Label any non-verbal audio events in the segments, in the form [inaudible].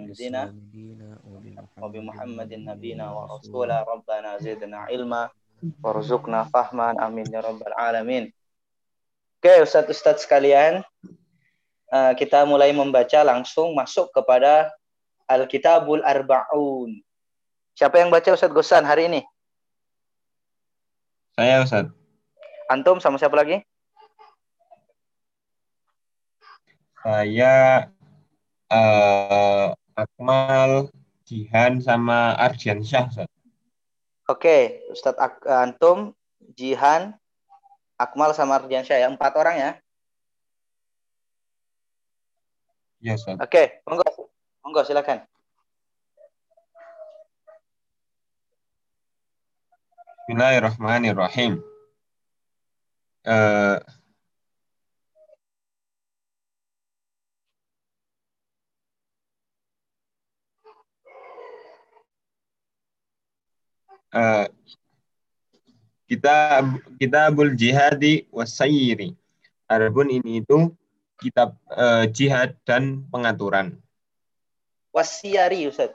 نبينا وبمحمد نبينا ورسولا ربنا زدنا علما warzuqna fahman amin ya rabbal alamin oke ustadz-ustadz sekalian eh, kita mulai membaca langsung masuk kepada Alkitabul Arba'un siapa yang baca Ustadz Gosan hari ini saya Ustadz Antum sama siapa lagi saya uh, Akmal, Jihan, sama Ardian Syah. Ustaz. Oke, Ustadz Ak eh, Antum, Jihan, Akmal, sama Ardian Syah ya. Empat orang ya? Iya, Ustaz. Oke, monggo. Monggo, silakan. Bismillahirrahmanirrahim. Uh, uh, kita kita bul jihadi wasayiri. Adapun ini itu kitab uh, jihad dan pengaturan. Wasiari Ustaz.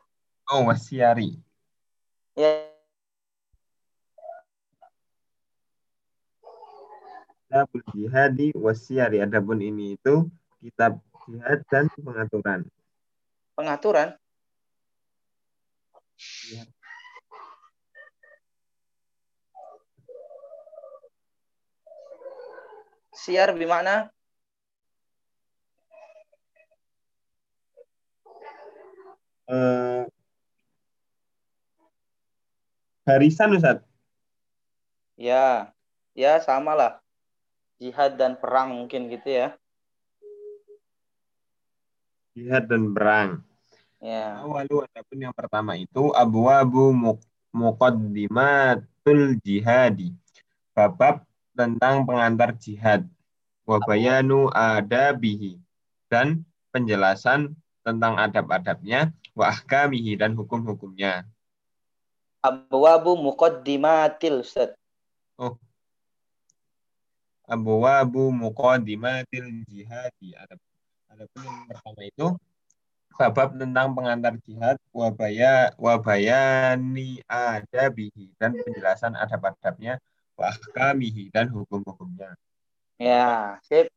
Oh, wasiari. Ya. Kitabul jihadi wasiari. Adapun ini itu kitab jihad dan pengaturan. Pengaturan? Ya. Siar bimana? Uh, barisan Ustaz. Ya, ya sama lah. Jihad dan perang mungkin gitu ya. Jihad dan perang. Ya. Awalu adapun yang pertama itu abu abu muqaddimatul jihadi. Babab tentang pengantar jihad wabayanu adabihi dan penjelasan tentang adab-adabnya wa ahkamihi dan hukum-hukumnya. Abwabu muqaddimatil Ustaz. Oh. Abwabu muqaddimatil jihadi. Adapun yang pertama itu babab tentang pengantar jihad wabaya wabayani adabihi dan penjelasan adab-adabnya wahkamihi dan hukum-hukumnya. Ya, sip.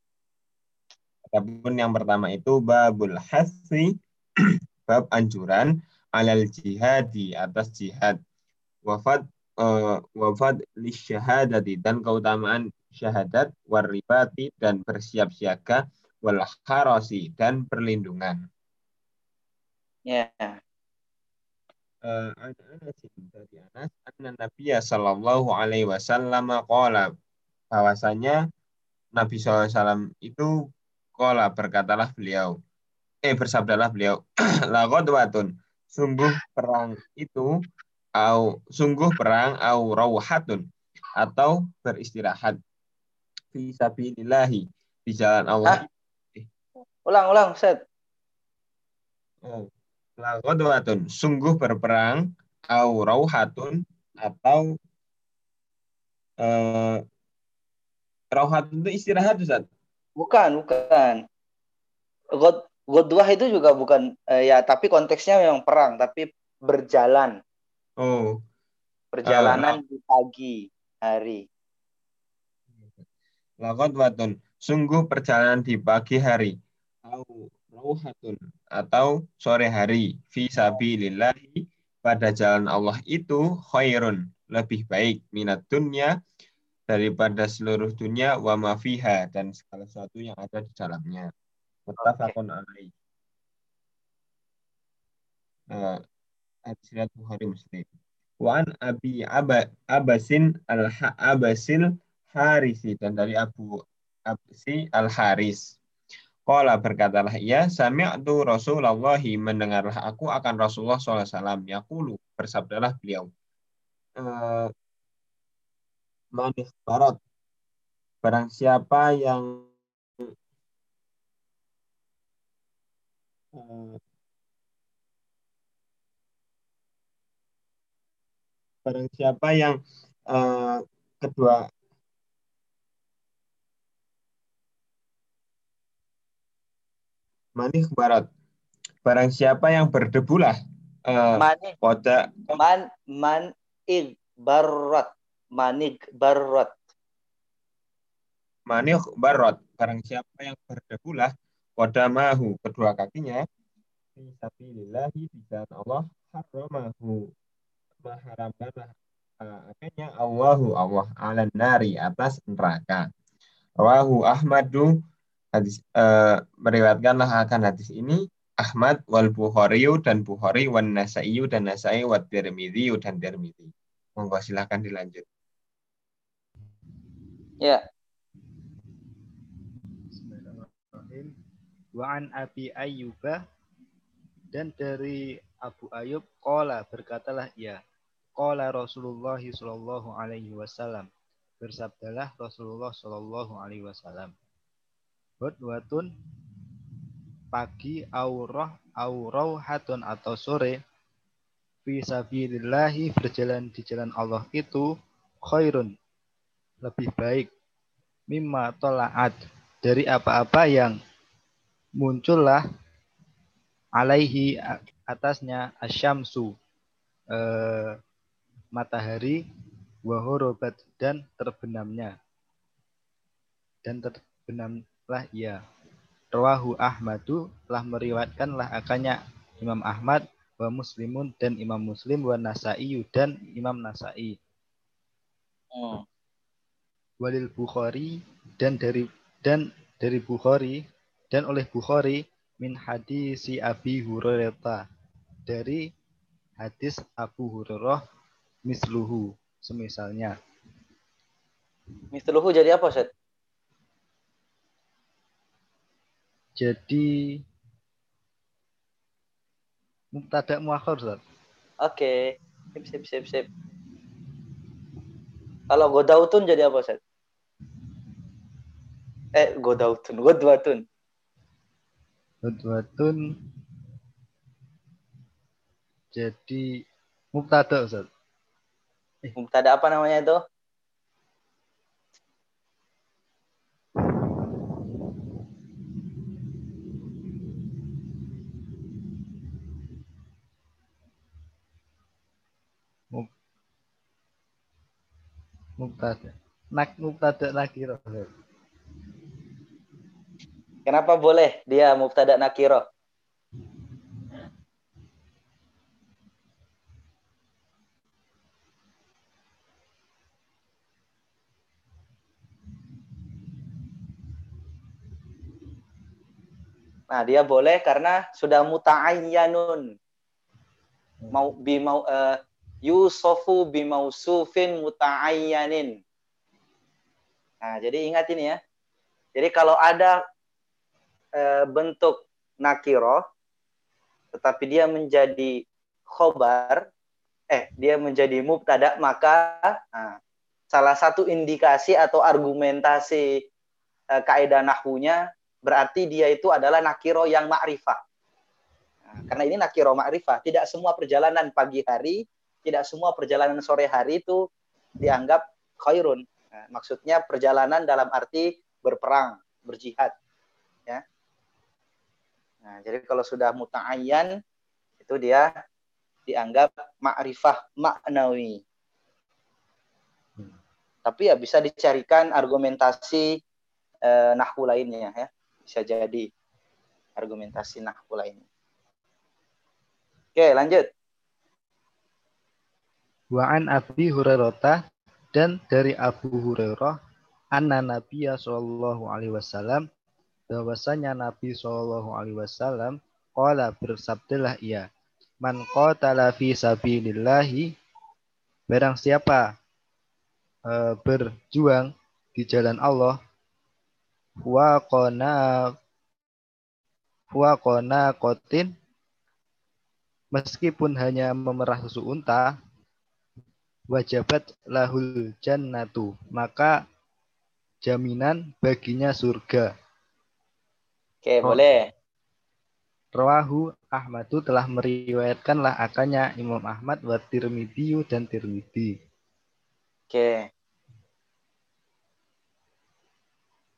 Adapun yang pertama itu babul hasi [clears throat] bab anjuran alal jihadi atas jihad wafat uh, wafat syahadati dan keutamaan syahadat waribati dan bersiap siaga wal harasi dan perlindungan. Ya. Uh, Anas dari Anas anna Nabi sallallahu alaihi wasallam qala bahwasanya Nabi SAW itu qala berkatalah beliau eh bersabdalah beliau [clears throat] laqad watun sungguh perang itu au sungguh perang au rauhatun atau beristirahat fi sabilillahi di jalan Allah. Ah. Ulang ulang set. Oh lagodwatun sungguh berperang au rauhatun atau uh, rauhatun itu istirahat Ustaz. Bukan, bukan. God Godwah itu juga bukan uh, ya tapi konteksnya memang perang tapi berjalan. Oh. Perjalanan uh, di pagi hari. Lagodwatun sungguh perjalanan di pagi hari. Au rauhatun atau sore hari fi sabilillahi pada jalan Allah itu khairun lebih baik minat dunia daripada seluruh dunia wa ma fiha dan segala sesuatu yang ada di dalamnya. Muttafaqun alaih. Uh, hadis Bukhari Muslim. Wa an Abi Abasin al-Abasil Harisi dan dari Abu Absi al-Haris Qala berkatalah ia, sami'tu Rasulullah mendengarlah aku akan Rasulullah SAW. Yaqulu, bersabdalah beliau. Uh, Manis barot. Barang siapa yang uh, barang siapa yang uh, kedua manih barat barang siapa yang berdebulah uh, Manik pada man man ig manig barrat manik barot barang siapa yang berdebulah pada mahu. Kedua kakinya Fisabilillahi di jalan Allah haramahu mengharamkan uh, akhirnya Allahu Allah ala nari atas neraka. Rawahu Ahmadu hadis uh, meriwayatkanlah akan hadis ini. Ahmad wal Bukhari dan Bukhari wan Nasai dan Nasai wa Tirmidzi dan Tirmidzi. Monggo silakan dilanjut. Ya. Bismillahirrahmanirrahim. Wa an Abi Ayyuba dan dari Abu Ayub qala berkatalah ia qala Rasulullah sallallahu alaihi wasallam. Bersabdalah Rasulullah sallallahu alaihi wasallam. Hudwatun pagi aurah aurauhatun atau sore fi sabilillahi berjalan di jalan Allah itu khairun lebih baik mimma tolaat. Dari apa-apa yang muncullah alaihi atasnya asyamsu eh, matahari wahorobat dan terbenamnya. Dan terbenamlah ia. Rawahu Ahmadu telah meriwayatkanlah akannya Imam Ahmad wa Muslimun dan Imam Muslim wa Nasai dan Imam Nasai. Hmm. Walil Bukhari dan dari dan dari Bukhari dan oleh Bukhari min hadis si Abi Hurairah dari hadis Abu Hurairah misluhu semisalnya Misluhu jadi apa, Ustaz? jadi mubtada muakhir Ustaz. Oke. Sip, sip, sip, sip. Kalau godautun jadi apa, Ustaz? Eh, godautun. Godwatun. Hudwatun jadi mubtada Ustaz. Mubtada apa namanya itu? Mubtada. Nak mubtada nakira. Kenapa boleh dia mubtada nakiro? Nah, dia boleh karena sudah muta'ayyanun. Mau bi mau eh, yusofu bi mausufin muta'ayyanin. Nah, jadi ingat ini ya. Jadi kalau ada eh, bentuk nakiro tetapi dia menjadi khobar eh dia menjadi mubtada maka nah, salah satu indikasi atau argumentasi eh, kaidah nahwunya berarti dia itu adalah nakiro yang ma'rifah. Nah, karena ini nakiro ma'rifah, tidak semua perjalanan pagi hari, tidak semua perjalanan sore hari itu dianggap khairun. Nah, maksudnya perjalanan dalam arti berperang, berjihad. Nah, jadi kalau sudah muta'ayyan itu dia dianggap ma'rifah maknawi. Tapi ya bisa dicarikan argumentasi eh, nahwu lainnya ya. Bisa jadi argumentasi nahwu lainnya. Oke, lanjut. Wa an Abi Hurairah dan dari Abu Hurairah anna Nabiya sallallahu alaihi wasallam bahwasanya Nabi sallallahu alaihi wasallam qala bersabdalah ia man qatala fi sabilillahi barang siapa eh, berjuang di jalan Allah wa qana wa qana qatin meskipun hanya memerah susu unta wajabat lahul jannatu maka jaminan baginya surga Oke, Oh. boleh. Rawahu Ahmadu telah meriwayatkanlah akannya Imam Ahmad wa Tirmidzi dan Tirmidzi. Oke.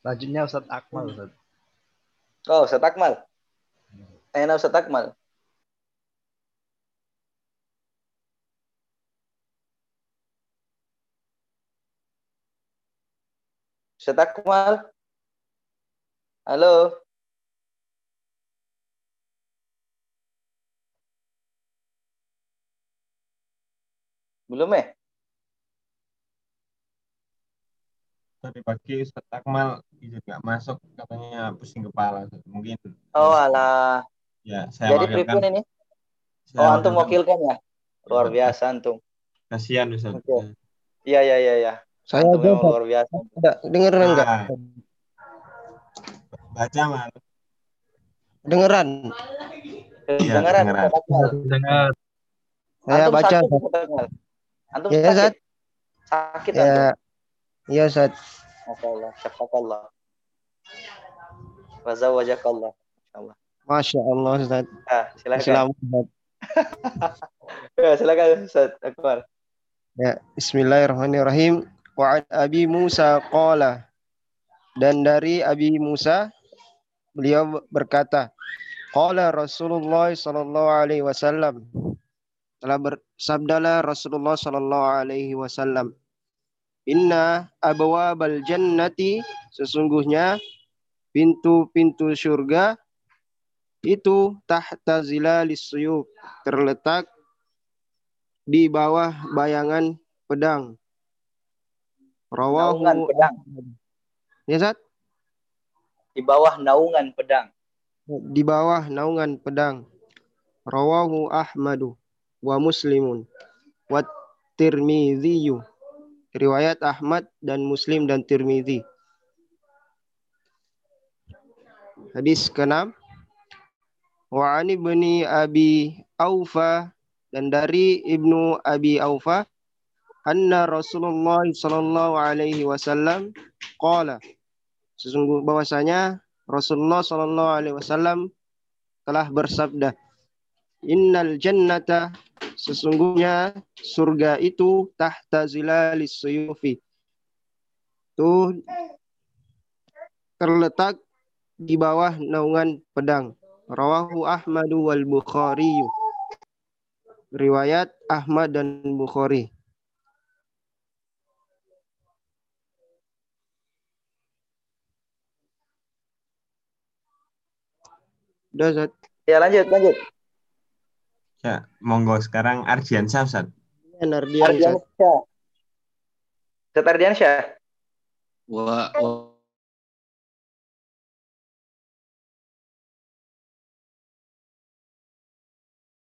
Selanjutnya Ustaz Akmal Ustaz. Oh, Ustaz Akmal. Aina Ustaz Akmal. Ustaz Akmal. Halo. Belum ya? Tadi pagi Ustaz Akmal izin nggak masuk katanya pusing kepala. Mungkin Oh alah. ya saya Jadi wakilkan. pripun ini? Saya Oh antum wakilkan. ya? Luar biasa antum. Kasihan Ustaz. Oke. Iya iya iya iya. Saya Antum memang aja luar biasa. Enggak, dengeran enggak? Ah. Baca mal. Dengeran. Iya, Dengaran dengaran. Ustaz Akmal. Dengar. Saya baca. Akmal. Antum Ya, sakit. Zat. Sakit antum. Ya. Iya, Ustaz. Masya Allah. Syafakallah. Wazawajakallah. Insyaallah. Masya Allah, Ustaz. Ah, silakan. Selamat. [laughs] Ya, silakan Ustaz Akbar. Ya, Bismillahirrahmanirrahim. Wa an Abi Musa qala. Dan dari Abi Musa beliau berkata, qala Rasulullah sallallahu alaihi wasallam. Telah bersabdalah Rasulullah sallallahu alaihi wasallam. Inna abwabal jannati sesungguhnya pintu-pintu surga itu tahta zilalis suyub terletak di bawah bayangan pedang. Naungan Rawahu pedang. Ya, Zat? Di bawah naungan pedang. Di bawah naungan pedang. Rawahu Ahmadu wa Muslimun wa Tirmidziyu. Riwayat Ahmad dan Muslim dan Tirmidzi. Hadis ke-6. Wa an ibni Abi Aufa dan dari Ibnu Abi Aufa anna Rasulullah sallallahu alaihi wasallam qala sesungguh bahwasanya Rasulullah sallallahu alaihi wasallam telah bersabda Innal jannata sesungguhnya surga itu tahta zilalis suyufi itu terletak di bawah naungan pedang rawahu Ahmadu wal Bukhari riwayat Ahmad dan Bukhari Udah, Zat. Ya lanjut, lanjut. Ya, monggo sekarang Ardiansyah Ustaz. Nardian, Zat. Ardiansyah. Ustaz Ardiansyah. wa wa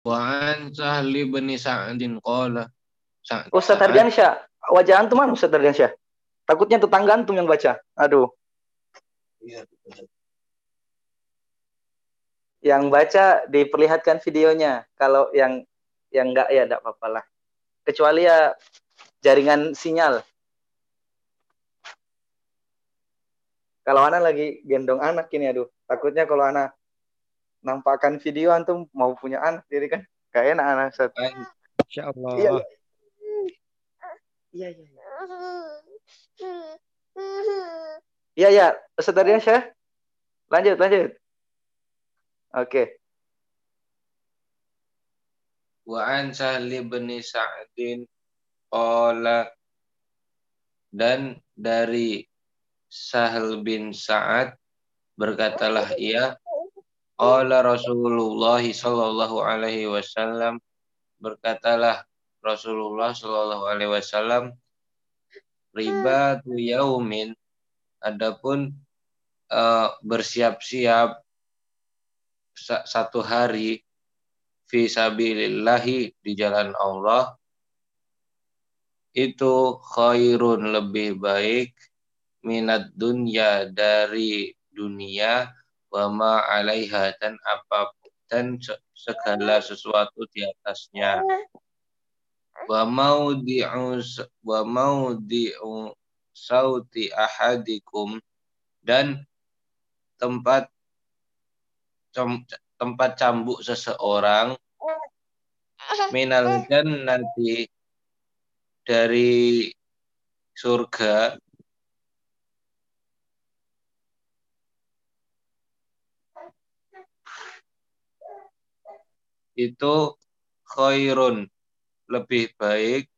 wa an sahli bin sa'din qala Sa- Ustaz Ardiansyah. Wajah antum mana Ustaz Ardiansyah? Takutnya tetangga antum yang baca. Aduh. Yang baca diperlihatkan videonya. Kalau yang yang enggak ya enggak apa-apa lah. Kecuali ya jaringan sinyal. Kalau anak lagi gendong anak ini aduh, takutnya kalau anak nampakkan video antum mau punya anak jadi kan gak enak anak Ustaz. Insya Allah. Iya, iya. Iya, iya. Iya, iya. Ustaz. Lanjut, lanjut. Oke. wa an sahli bin sa'din qala dan dari Sahal bin Sa'ad berkatalah ia qala Rasulullah sallallahu alaihi wasallam berkatalah Rasulullah sallallahu alaihi wasallam riba tu yaumin adapun eh, bersiap-siap satu hari fi sabilillahi di jalan Allah itu khairun lebih baik minat dunya dari dunia wa ma alaiha dan apa dan se- segala sesuatu di atasnya. Wa s- wa maudi'u sauti ahadikum dan tempat tem- tempat cambuk seseorang minal jannati dari surga itu khairun lebih baik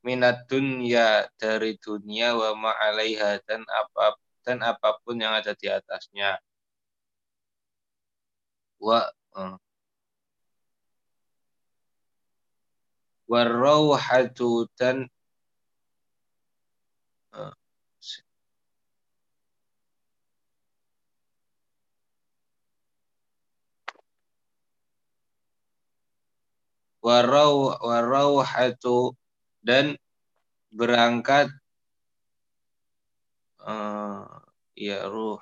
minat dunia dari dunia wa ma'alaiha dan apa dan apa pun yang ada di atasnya. Wa uh. warauhatu dan uh, warau warauhatu dan berangkat uh, ya ruh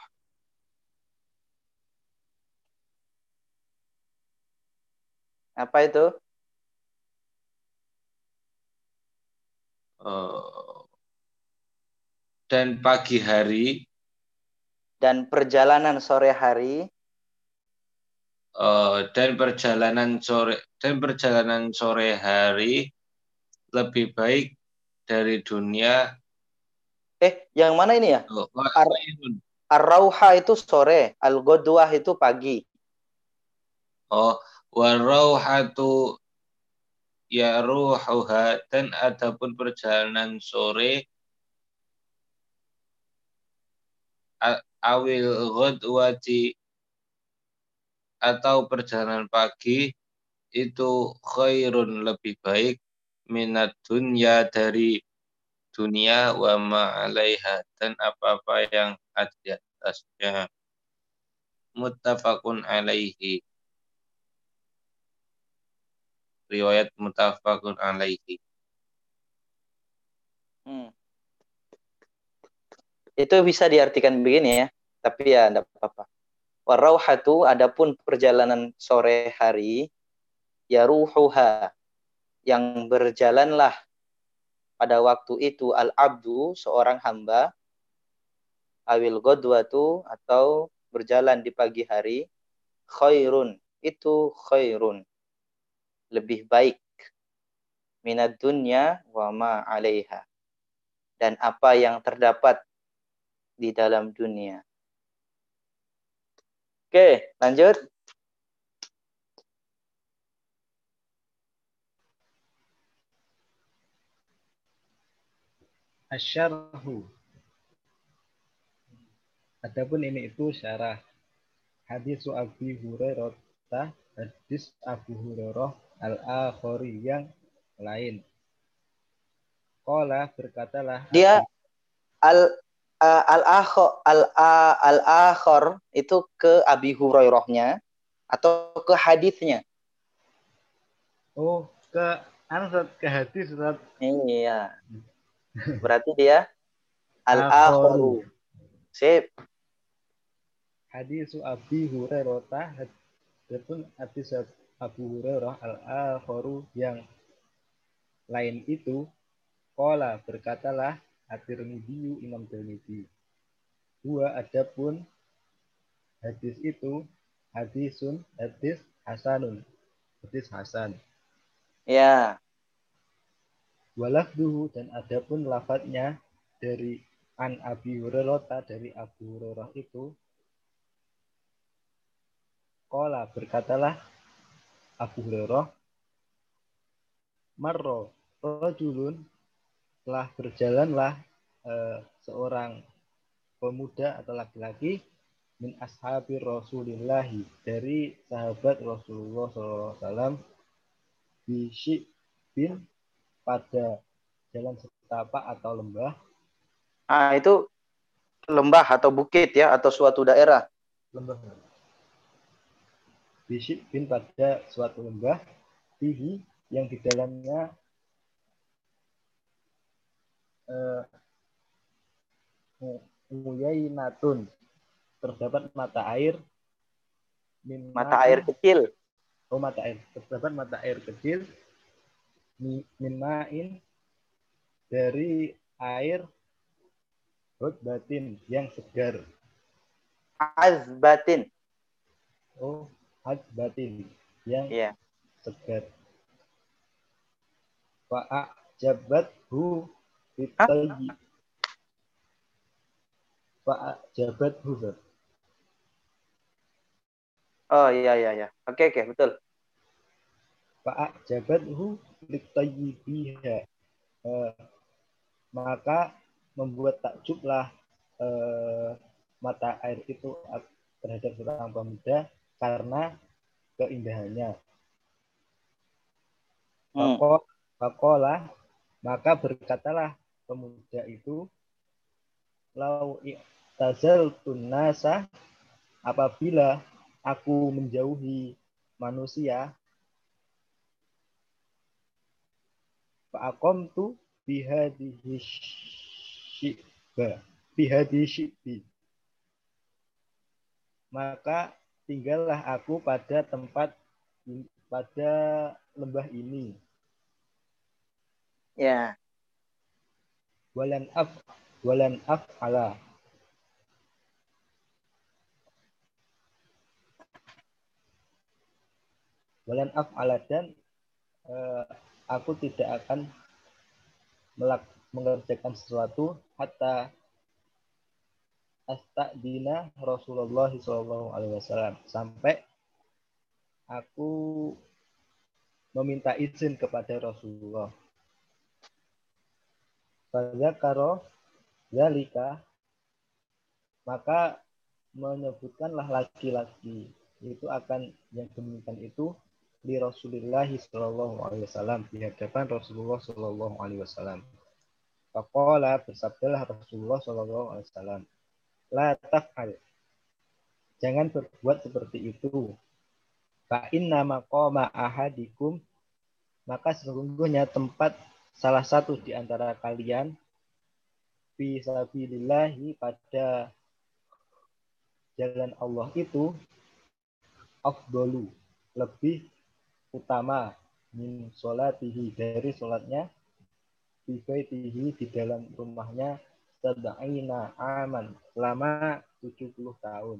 Apa itu? uh, dan pagi hari Dan perjalanan sore hari uh, dan perjalanan sore dan perjalanan sore hari lebih baik dari dunia eh yang mana ini ya? oh, Ar- Ar-Rauha itu sore, Al-Ghadwah itu pagi. oh warauhatu ya ruhuha dan adapun perjalanan sore awil ghadwati atau perjalanan pagi itu khairun lebih baik minat dunia dari dunia wa ma'alaiha dan apa-apa yang ada di atasnya. Muttafaqun alaihi riwayat muttafaqun alaihi Hmm. Itu bisa diartikan begini ya, tapi ya enggak apa-apa. Warauhatu adapun perjalanan sore hari ya ruhuha yang berjalanlah pada waktu itu al-abdu seorang hamba awil godwatu atau berjalan di pagi hari khairun itu khairun lebih baik minat dunya wa ma alaiha dan apa yang terdapat di dalam dunia. Oke, lanjut. Asyarhu. Adapun ini itu syarah hadis Abi Hurairah hadis Abu Hurairah al-akhari yang lain. Qala berkatalah Dia al uh, al akhor al al akhor itu ke Abi Hurairahnya atau ke hadisnya. Oh, ke anu ke hadis Ustaz. Iya. Berarti dia al Akhoru. Sip. Hadis Abi Hurairah hadis Abu Hurairah al-akharu yang lain itu Qala berkatalah At-Tirmidzi Imam Tirmidzi. Dua adapun hadis itu hadisun hadis hasanun. Hadis hasan. Ya. Walafduhu dan adapun lafadznya dari an Abi Hurairah dari Abu Hurairah itu Qala berkatalah Abu Hurairah Marro rajulun telah berjalanlah eh, seorang pemuda atau laki-laki min ashabi Rasulillahi dari sahabat Rasulullah SAW di bin pada jalan setapak atau lembah Ah itu lembah atau bukit ya atau suatu daerah. lembah bin pada suatu lembah fihi yang di dalamnya eh, Muyainatun terdapat mata air min Mata air kecil. oh mata air terdapat mata air kecil mi- min ma'in dari air batin yang segar Azbatin. oh batin yang Iya. segar Fa'ajabat hu fitayi. Fa'ajabat hu. Zat. Oh iya iya iya. Oke oke betul. Fa'ajabathu litayyibiha. Eh, maka membuat takjublah eh, mata air itu terhadap seorang pemuda karena keindahannya. Hmm. Fako- Fakola, maka berkatalah pemuda itu, lau tazal nasa apabila aku menjauhi manusia, fa'akom tu bihadihi syiba, bihadihi syibi. Maka tinggallah aku pada tempat pada lembah ini Ya. walan af walan af ala walan af ala dan eh, aku tidak akan melak mengerjakan sesuatu hatta astadina Rasulullah Shallallahu Alaihi Wasallam sampai aku meminta izin kepada Rasulullah. Pada karo zalika maka menyebutkanlah laki-laki itu akan yang demikian itu di Rasulullah Shallallahu Alaihi Wasallam di hadapan Rasulullah Shallallahu Alaihi Wasallam. Fakola bersabdalah Rasulullah Shallallahu Alaihi Wasallam, la. Jangan berbuat seperti itu. Fa inna maqama ahadikum maka sesungguhnya tempat salah satu di antara kalian fi sabilillahi pada jalan Allah itu afdolu lebih utama min sholatihi dari sholatnya fi baitihi di dalam rumahnya sab'ina aman selama 70 tahun.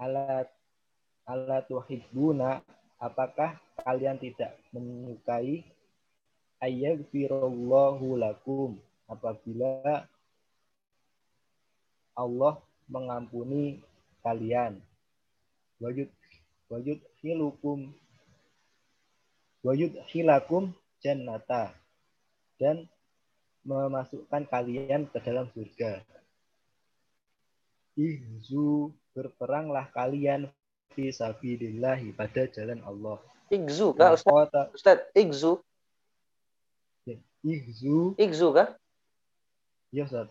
Alat ala tuhibbuna apakah kalian tidak menyukai? Ayyagfirullahu lakum apabila Allah mengampuni kalian. Wajud wajud hilukum wajud hilakum jannata. Dan memasukkan kalian ke dalam surga ihzu berperanglah kalian fi sabilillahi pada jalan Allah. Igzu kah Ustaz? Kota Ustaz, Igzu. ihzu Igzu kah? ya Ustaz.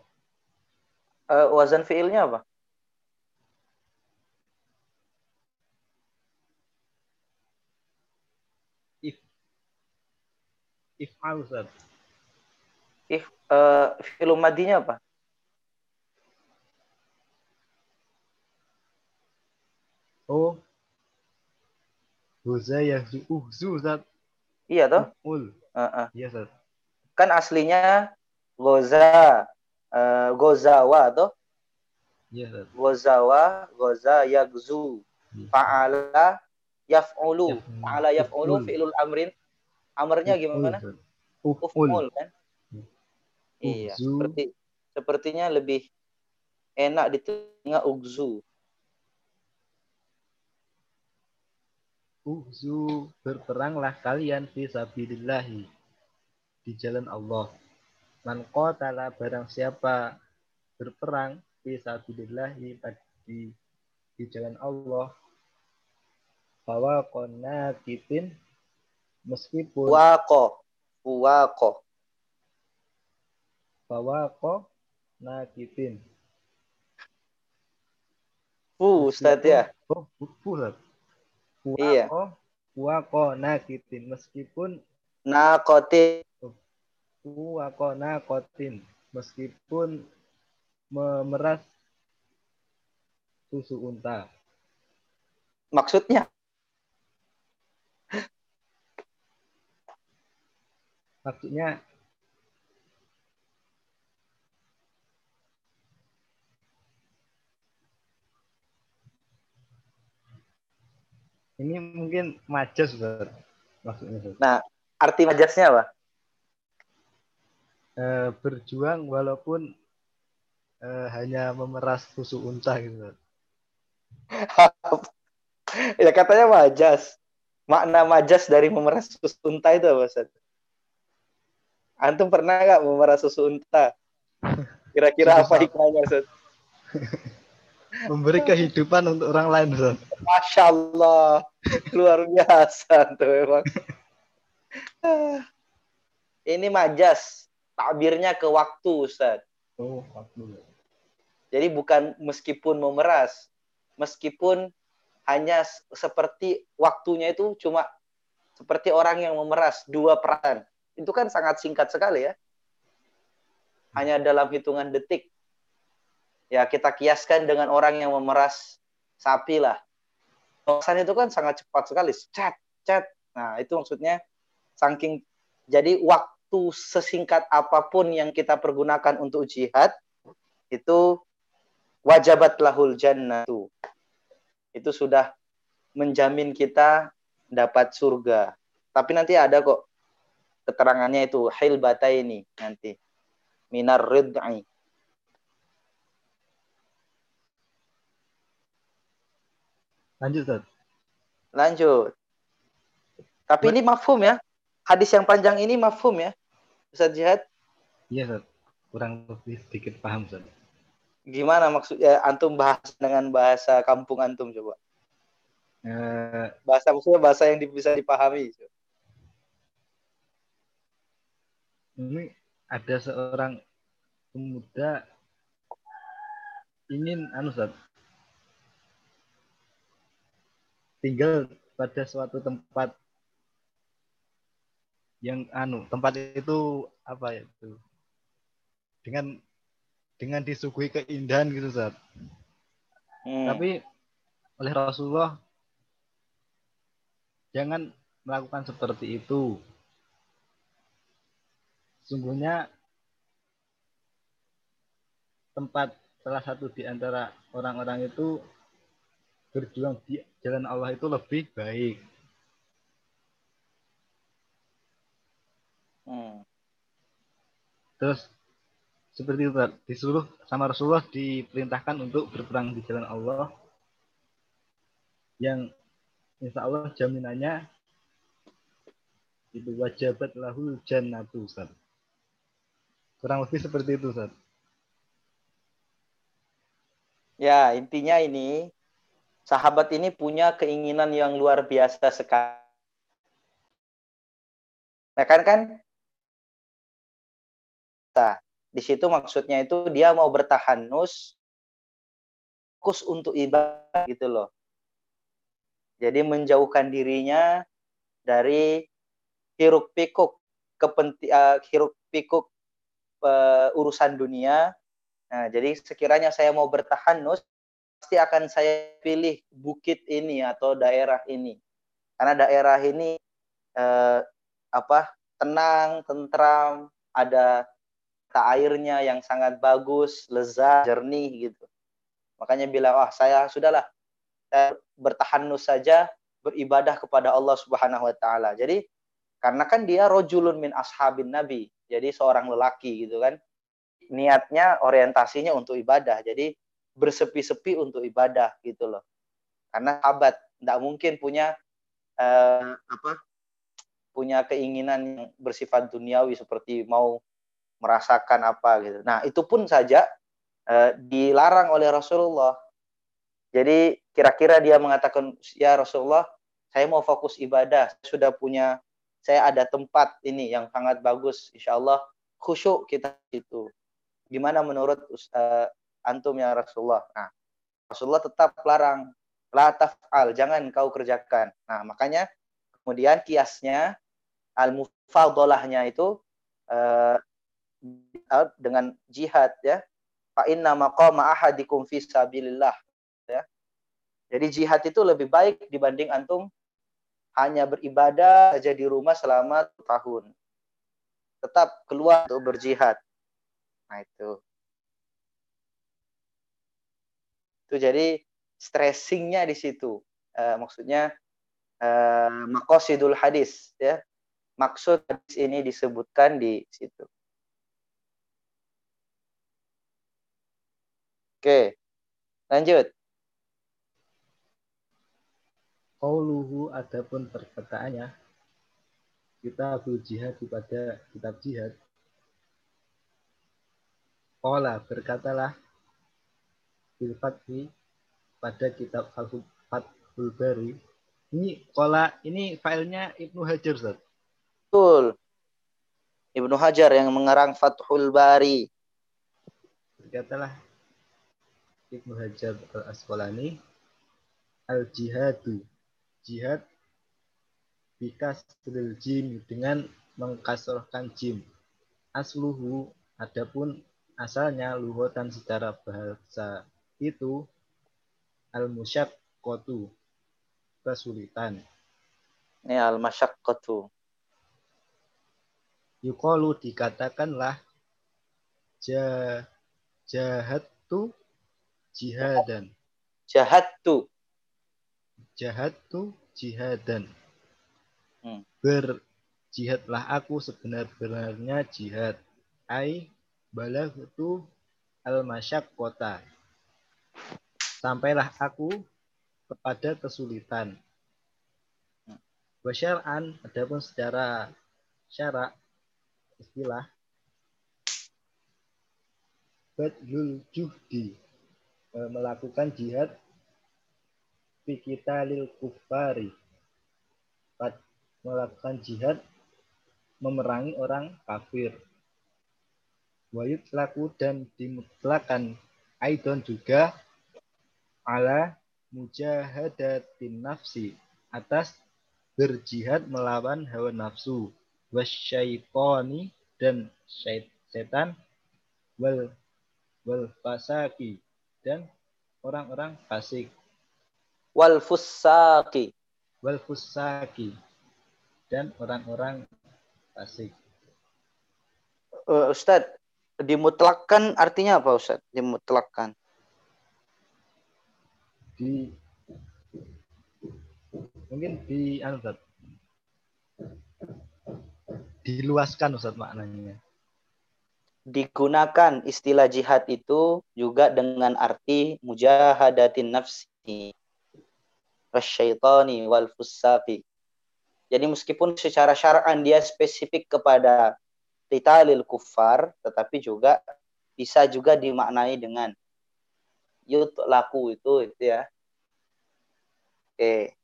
Eh, wazan fiilnya apa? If if'al Ustaz. If eh fi'il madinya apa? Oh. Huza yahzu uhzu Ustaz. Iya toh? Ul. Heeh. Iya Ustaz. Kan aslinya goza eh, gozawa toh? Iya Ustaz. Gozawa, goza yagzu. Iya. Fa'ala yaf'ulu. Fa'ala yaf'ulu fi'lul amrin. Amarnya Uf'ul, gimana? Uf'ul kan? Iya, Ugzu. seperti sepertinya lebih enak di telinga ugzu. Uhzu berperanglah kalian fi sabilillahi di jalan Allah. Man qatala barang siapa berperang fi sabilillahi di di jalan Allah bahwa kona kitin meskipun Waqo. Waqo. Bahwa ko nakitin Fu, Ustaz ya. oh bu- Ustaz. Iya. Puwako, puwako nakitin meskipun Naqati. puwako nakotin meskipun memeras susu unta. Maksudnya Maksudnya ini mungkin majas Ustaz. Maksudnya. Nah, arti majasnya apa? Eh, berjuang walaupun eh, hanya memeras susu unta gitu. [laughs] Ya katanya majas. Makna majas dari memeras susu unta itu apa, Ustaz? Antum pernah nggak memeras susu unta? [laughs] Kira-kira apa hikmahnya, Ustaz? [laughs] Memberi kehidupan untuk orang lain, Ustaz. Masya Allah. Luar biasa tuh emang. Ini majas. Takbirnya ke waktu, Ustaz. Oh, waktu. Jadi bukan meskipun memeras. Meskipun hanya seperti waktunya itu cuma seperti orang yang memeras dua peran. Itu kan sangat singkat sekali ya. Hanya dalam hitungan detik. Ya kita kiaskan dengan orang yang memeras sapi lah. Pemerasan itu kan sangat cepat sekali. Chat, chat. Nah itu maksudnya saking jadi waktu sesingkat apa pun yang kita pergunakan untuk jihad itu wajabat lahul jannatu itu sudah menjamin kita dapat surga. Tapi nanti ada kok keterangannya itu hilbata ini nanti minar rid'i. Lanjut, Ustaz. Lanjut. Tapi ini mafhum ya. Hadis yang panjang ini mafhum ya. Ustaz Jihad. Iya, Ustaz. Kurang lebih sedikit paham, Ustaz. Gimana maksudnya antum bahas dengan bahasa kampung antum coba? Eh, Bahasa maksudnya bahasa yang bisa dipahami. ini ada seorang pemuda ingin anu Ustaz, tinggal pada suatu tempat yang anu tempat itu apa ya itu dengan dengan disuguhi keindahan gitu Ustaz. Hmm. Tapi oleh Rasulullah jangan melakukan seperti itu. Sungguhnya tempat salah satu di antara orang-orang itu berjuang di jalan Allah itu lebih baik. Hmm. Terus seperti itu disuruh sama Rasulullah diperintahkan untuk berperang di jalan Allah yang insya Allah jaminannya itu wajabat lahul jannatu Ustaz. Kurang lebih seperti itu Ustaz. Ya, intinya ini sahabat ini punya keinginan yang luar biasa sekali. Nah, kan kan nah, di situ maksudnya itu dia mau bertahanus fokus untuk ibadah gitu loh. Jadi menjauhkan dirinya dari hiruk pikuk kepenti uh, hiruk pikuk uh, urusan dunia. Nah, jadi sekiranya saya mau bertahanus pasti akan saya pilih bukit ini atau daerah ini. Karena daerah ini uh, apa? tenang, tentram, ada mata airnya yang sangat bagus, lezat, jernih gitu. Makanya bilang, "Wah, saya sudahlah saya bertahanus saja beribadah kepada Allah Subhanahu wa taala." Jadi karena kan dia rojulun min ashabin nabi, jadi seorang lelaki gitu kan. Niatnya orientasinya untuk ibadah. Jadi bersepi-sepi untuk ibadah gitu loh. Karena sahabat tidak mungkin punya eh, apa punya keinginan yang bersifat duniawi seperti mau merasakan apa gitu. Nah, itu pun saja eh, dilarang oleh Rasulullah. Jadi kira-kira dia mengatakan, "Ya Rasulullah, saya mau fokus ibadah, sudah punya saya ada tempat ini yang sangat bagus, insya Allah khusyuk kita itu." Gimana menurut uh, antum ya Rasulullah? Nah, Rasulullah tetap larang, la taf'al, jangan kau kerjakan. Nah, makanya kemudian kiasnya al-mufadolahnya itu uh, dengan jihad ya. Fa inna maqama ahadikum fi sabilillah ya. Jadi jihad itu lebih baik dibanding antum hanya beribadah saja di rumah selama tahun. Tetap keluar untuk berjihad. Nah itu. Itu jadi stressingnya di situ. Uh, maksudnya uh, makosidul hadis ya maksud hadis ini disebutkan di situ. Oke, lanjut. Qauluhu adapun perkataannya kita jihad pada kitab jihad. Qala berkatalah bil fathi pada kitab Al-Fathul Bari. Ini qala ini filenya Ibnu Hajar Ustaz. Betul. Ibnu Hajar yang mengarang Fathul Bari. Berkatalah Ibnu Hajar Al-Asqalani al-jihadu jihad bikasril jim dengan mengkasrohkan jim. Asluhu adapun asalnya luhotan secara bahasa itu al kotu kesulitan. Ini al kotu Yukolu dikatakanlah jah jahat tu jihadan. Jahat tu. Jahat tu jihadan. Hmm. Berjihadlah aku sebenar-benarnya jihad. Ai itu al kota. Sampailah aku kepada kesulitan. Wasyar'an adapun secara syarak istilah badlul juhdi e, melakukan jihad lil kufari melakukan jihad memerangi orang kafir wayut laku dan dimutlakan aidon juga ala mujahadatin nafsi atas berjihad melawan hawa nafsu wasyaitoni dan setan wal wal fasaki dan orang-orang fasik. Wal fusaki wal fusaki dan orang-orang fasik. Uh, Ustadz dimutlakkan artinya apa Ustadz? Dimutlakkan di mungkin di anu diluaskan Ustaz maknanya. Digunakan istilah jihad itu juga dengan arti mujahadatin nafsi wasyaitani wal fusaqi. Jadi meskipun secara syar'an dia spesifik kepada titalil kufar, tetapi juga bisa juga dimaknai dengan yut laku itu itu ya. Oke.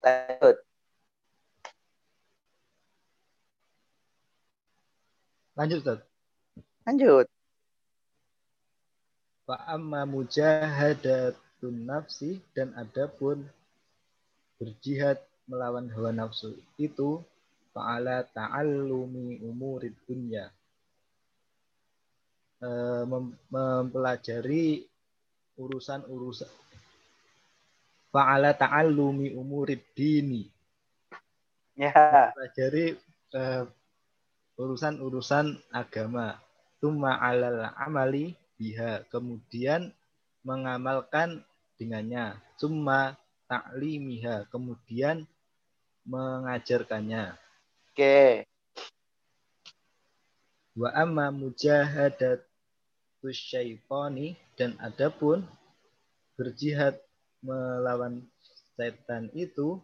Lanjut. Lanjut, Ustaz. Lanjut. Wa amma mujahadatun nafsi dan adapun berjihad melawan hawa nafsu itu fa'ala ta'allumi umurid dunya mempelajari urusan-urusan fa'ala ta'allumi umurid dini ya mempelajari uh, urusan-urusan agama. Tumma alal amali biha. Kemudian mengamalkan dengannya. Summa taklimiha. Kemudian mengajarkannya. Oke. Wa amma mujahadat syaitani dan adapun berjihad melawan setan itu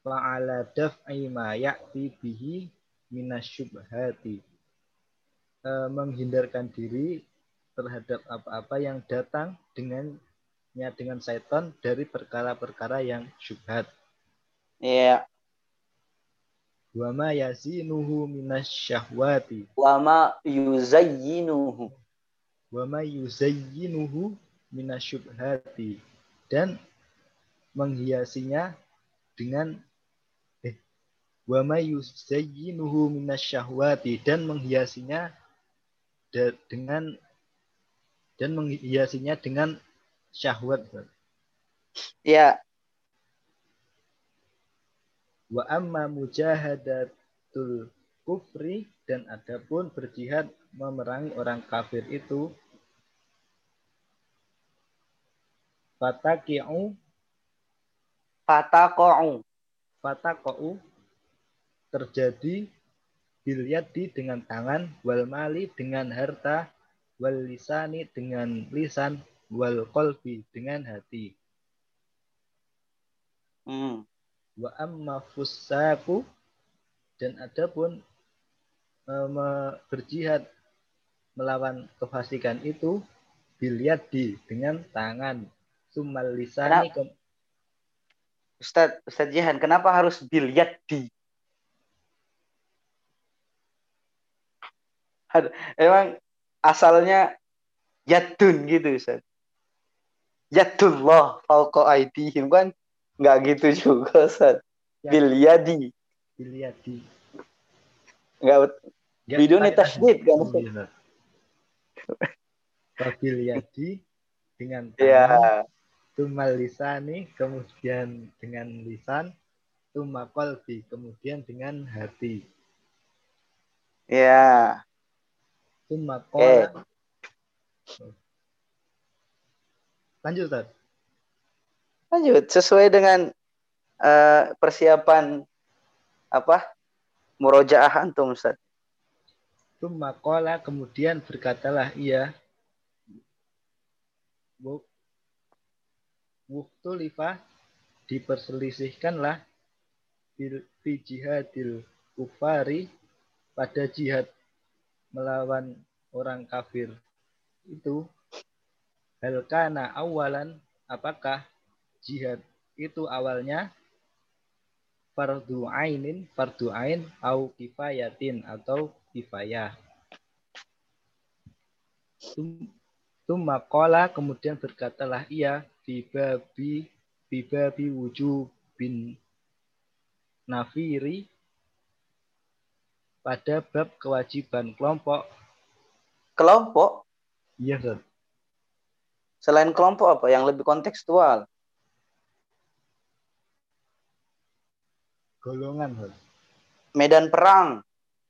fa'ala daf'i ma ya'ti bihi minasyubhati e, menghindarkan diri terhadap apa-apa yang datang dengannya dengan setan dari perkara-perkara yang syubhat. Iya. Wa ma yazinuhu minasyahwati. Wa ma yuzayyinuhu. Wa ma yuzayyinuhu minasyubhati. Dan menghiasinya dengan wa may yuzayyinuhu minasyahwati dan menghiasinya dengan dan menghiasinya dengan syahwat. Ya. Wa amma mujahadatul kufri dan adapun berjihad memerangi orang kafir itu fataqi'u fataqa'u fataqa'u terjadi bilyadi dengan tangan, wal mali dengan harta, wal lisani dengan lisan, wal kolbi dengan hati. Hmm. Wa amma fusaku dan adapun eh, me- berjihad melawan kefasikan itu di dengan tangan sumal lisani ke, Ustadz, Ustadz Jihan, kenapa harus biliat di? Emang asalnya yadun gitu Ustadz. Yadullah fauqa aidihim kan nggak gitu juga Ustadz. Ya. Bilyadi. bilyadi Nggak Ya, Biduni ada- tasydid kan, Ustaz? iya. Wabil yadi dengan ya tangan, tumal lisani, kemudian dengan lisan, tuma kolbi, kemudian dengan hati. ya Tuma kola. Lanjut, Ustaz. lanjut sesuai dengan eh, persiapan apa murojaah antum Ustaz. Tuma kola, kemudian berkatalah ia, Wuk- Wuktulifah diperselisihkanlah fi jihadil kufari pada jihad melawan orang kafir. Itu hal kana awalan apakah jihad itu awalnya fardu ainin fardu ain au kifayatin atau kifayah Tumma qala kemudian berkatalah ia fi babi fi babi wujubin nafiri pada bab kewajiban kelompok Kelompok iya Ustaz. selain kelompok apa yang lebih kontekstual? golongan Ustaz. Medan perang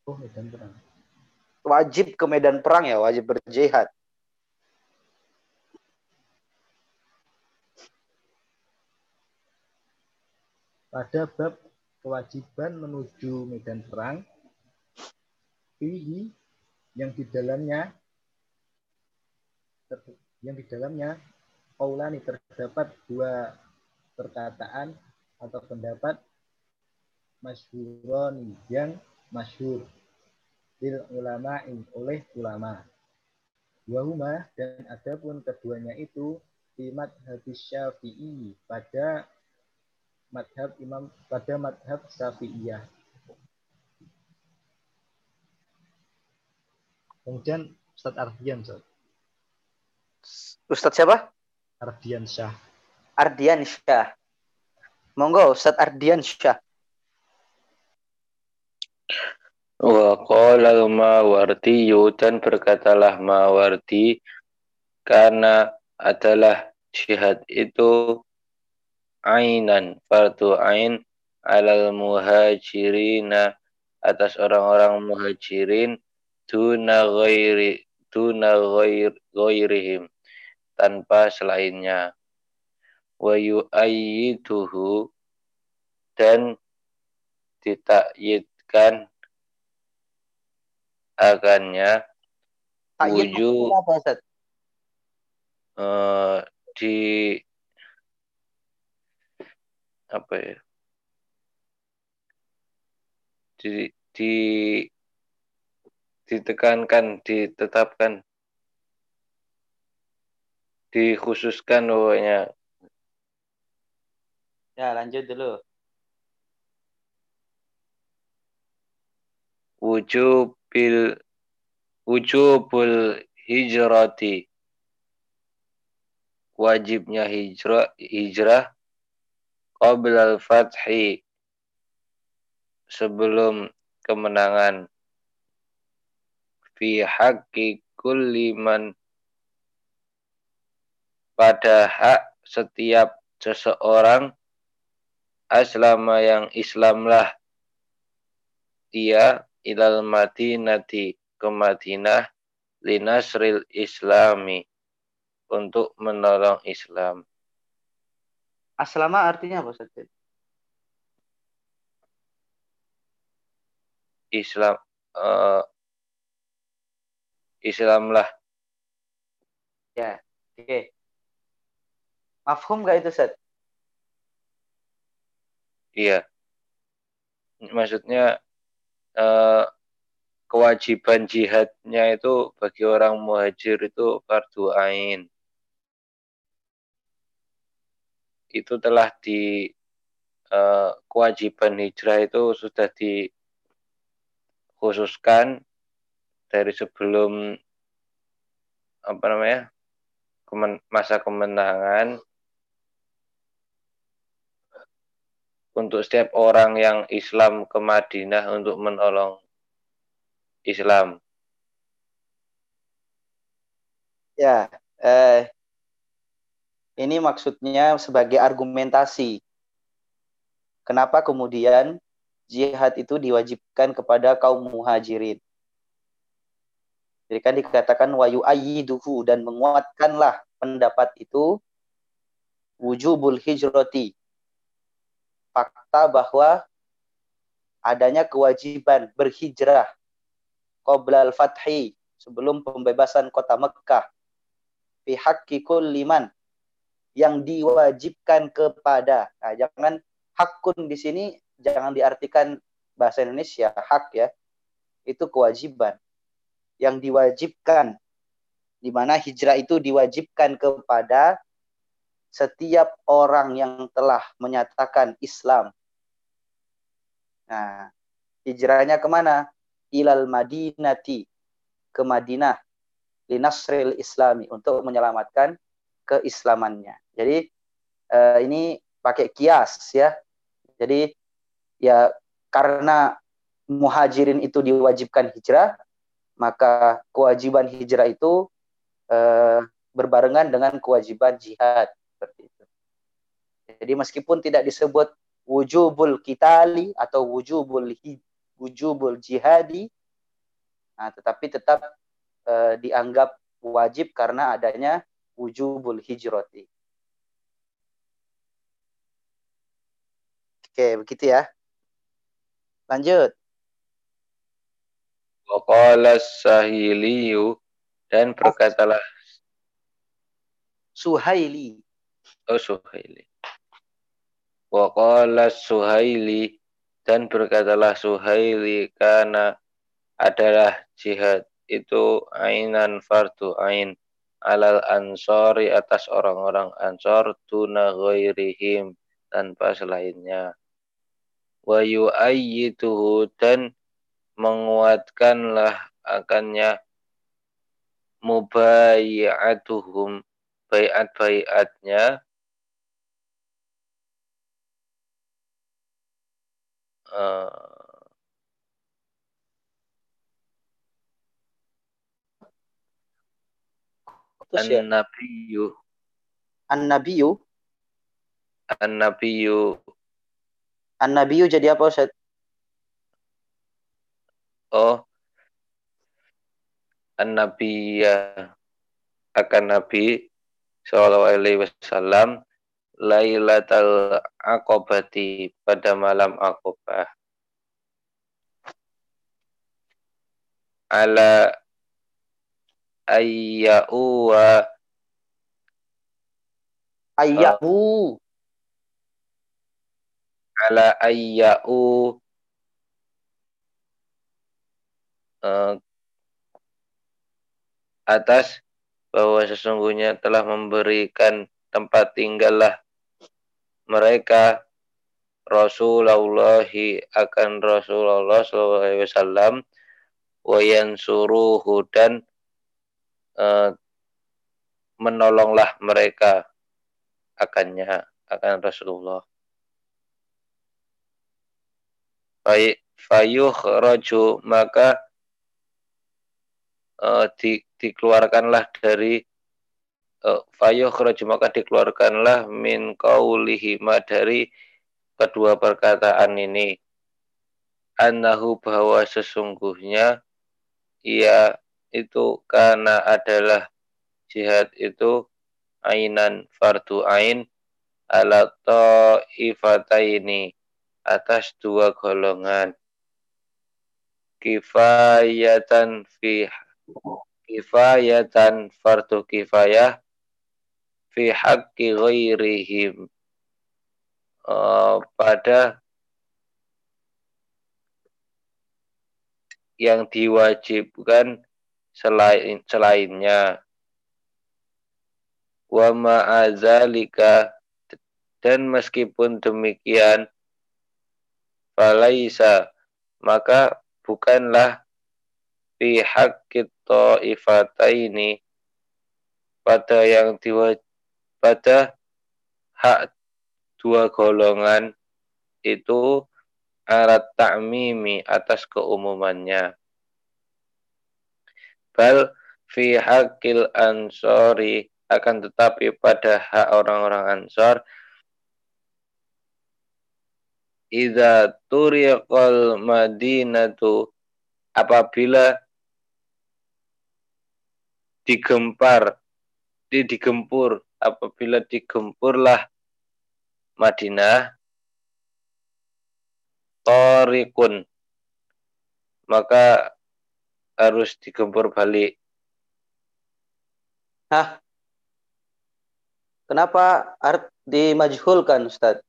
oh medan perang wajib ke medan perang ya wajib berjihad. Pada bab kewajiban menuju medan perang fihi yang di dalamnya yang di dalamnya qaulani terdapat dua perkataan atau pendapat masyhuroni yang masyhur lil ulama'i oleh ulama. Wahuma dan adapun keduanya itu di madhab syafi'i pada madhab imam pada madhab syafi'iyah kemudian Ustadz Ardian Ustadz. Ustadz siapa? Ardian Syah Ardian Syah. Monggo Ustadz Ardian Syah. Wa qala al-Mawardi dan berkatalah Mawardi karena adalah jihad itu ainan fardu ain alal muhajirina atas orang-orang muhajirin duna ghairi duna ghair, ghairihim tanpa selainnya wa yu'ayyiduhu dan ditakyidkan akannya Wujud. eh, di apa ya? Di di ditekankan ditetapkan dikhususkan pokoknya. Ya lanjut dulu. wujubil wujubul hijrati. Wajibnya hijrah hijrah qabla al-fathi sebelum kemenangan fi haqqi kulli man pada hak setiap seseorang aslama yang Islamlah dia ilal madinati ke Madinah linasril islami untuk menolong Islam. Aslama artinya apa Ustadz? Islam eh, Islamlah Ya. Oke. Mafhum gak itu Ustadz? Iya. Maksudnya eh, kewajiban jihadnya itu bagi orang muhajir itu fardu ain. Itu telah di eh, kewajiban hijrah itu sudah dikhususkan dari sebelum apa namanya kemen, masa kemenangan untuk setiap orang yang Islam ke Madinah untuk menolong Islam. Ya, eh, ini maksudnya sebagai argumentasi. Kenapa kemudian jihad itu diwajibkan kepada kaum muhajirin? Jadi kan dikatakan wayu ayyiduhu dan menguatkanlah pendapat itu wujubul hijrati. Fakta bahwa adanya kewajiban berhijrah qabla al-fathi sebelum pembebasan kota Mekah fi haqqi liman yang diwajibkan kepada. Nah, jangan hakun di sini jangan diartikan bahasa Indonesia hak ya. Itu kewajiban yang diwajibkan di mana hijrah itu diwajibkan kepada setiap orang yang telah menyatakan Islam. Nah, hijrahnya ke mana? Ilal Madinati ke Madinah linasril Islami untuk menyelamatkan keislamannya. Jadi eh, ini pakai kias ya. Jadi ya karena muhajirin itu diwajibkan hijrah, maka kewajiban hijrah itu eh, berbarengan dengan kewajiban jihad seperti itu. Jadi meskipun tidak disebut wujubul kitali atau wujubul wujubul jihadi, nah, tetapi tetap eh, dianggap wajib karena adanya wujubul hijrati. Oke, begitu ya. Lanjut. Waqala sahiliyu dan berkatalah Suhaili. Oh Suhaili. Waqala Suhaili dan berkatalah Suhaili karena adalah jihad itu ainan fardu ain alal ansori atas orang-orang ansor tuna ghairihim tanpa selainnya wa yu'ayyituhu dan menguatkanlah akannya. Mubayyatuhum bayat-bayatnya. Uh, An-Nabiyyu. An-Nabiyyu. An-Nabiyyu An-Nabiyyu jadi apa Ustaz? Oh, an-Nabi akan Nabi Shallallahu Alaihi Wasallam Lailatul Aqobati pada malam Aqobah ala ayya'u wa Ayyahu. Ala ayya'u uh, atas bahwa sesungguhnya telah memberikan tempat tinggallah mereka Rasulullah akan Rasulullah SAW wayan suruhu dan uh, menolonglah mereka akannya akan Rasulullah. Baik fayuh roju maka uh, di, dikeluarkanlah dari uh, fayuh roju maka dikeluarkanlah min kaulihima dari kedua perkataan ini. Annahu bahwa sesungguhnya ia itu karena adalah jihad itu ainan fardu ain ala ta'ifataini atas dua golongan. Kifayatan fi kifayatan fardu kifayah fi haqqi ghairihim. Uh, pada yang diwajibkan selain selainnya. Wa ma'azalika dan meskipun demikian falaisa maka bukanlah fi haqqit ta'ifataini pada yang diwa, pada hak dua golongan itu arat ta'mimi atas keumumannya. Bal fi haqqil ansori akan tetapi pada hak orang-orang ansor idza turiqal madinatu apabila digempar di digempur apabila digempurlah Madinah torikun maka harus digempur balik. Hah? Kenapa art dimajhulkan Ustaz?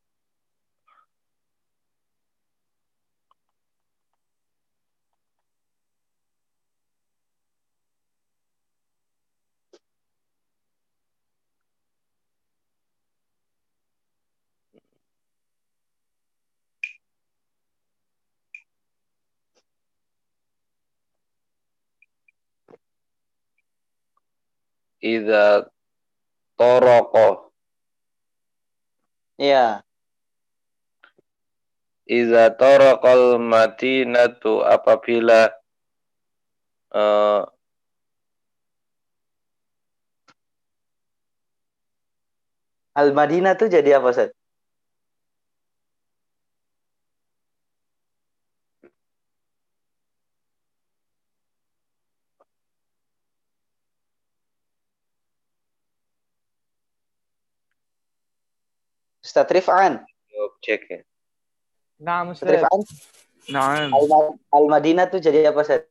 Iza toroko. Iya. Iza torokol madinatu apabila uh, Al-Madinah tuh jadi apa, Ustaz? Ustaz Rifan. objek ya. نعم Ustaz أستاذ Rifan, نعم Al- Al-Madinah tuh jadi apa, Ustaz?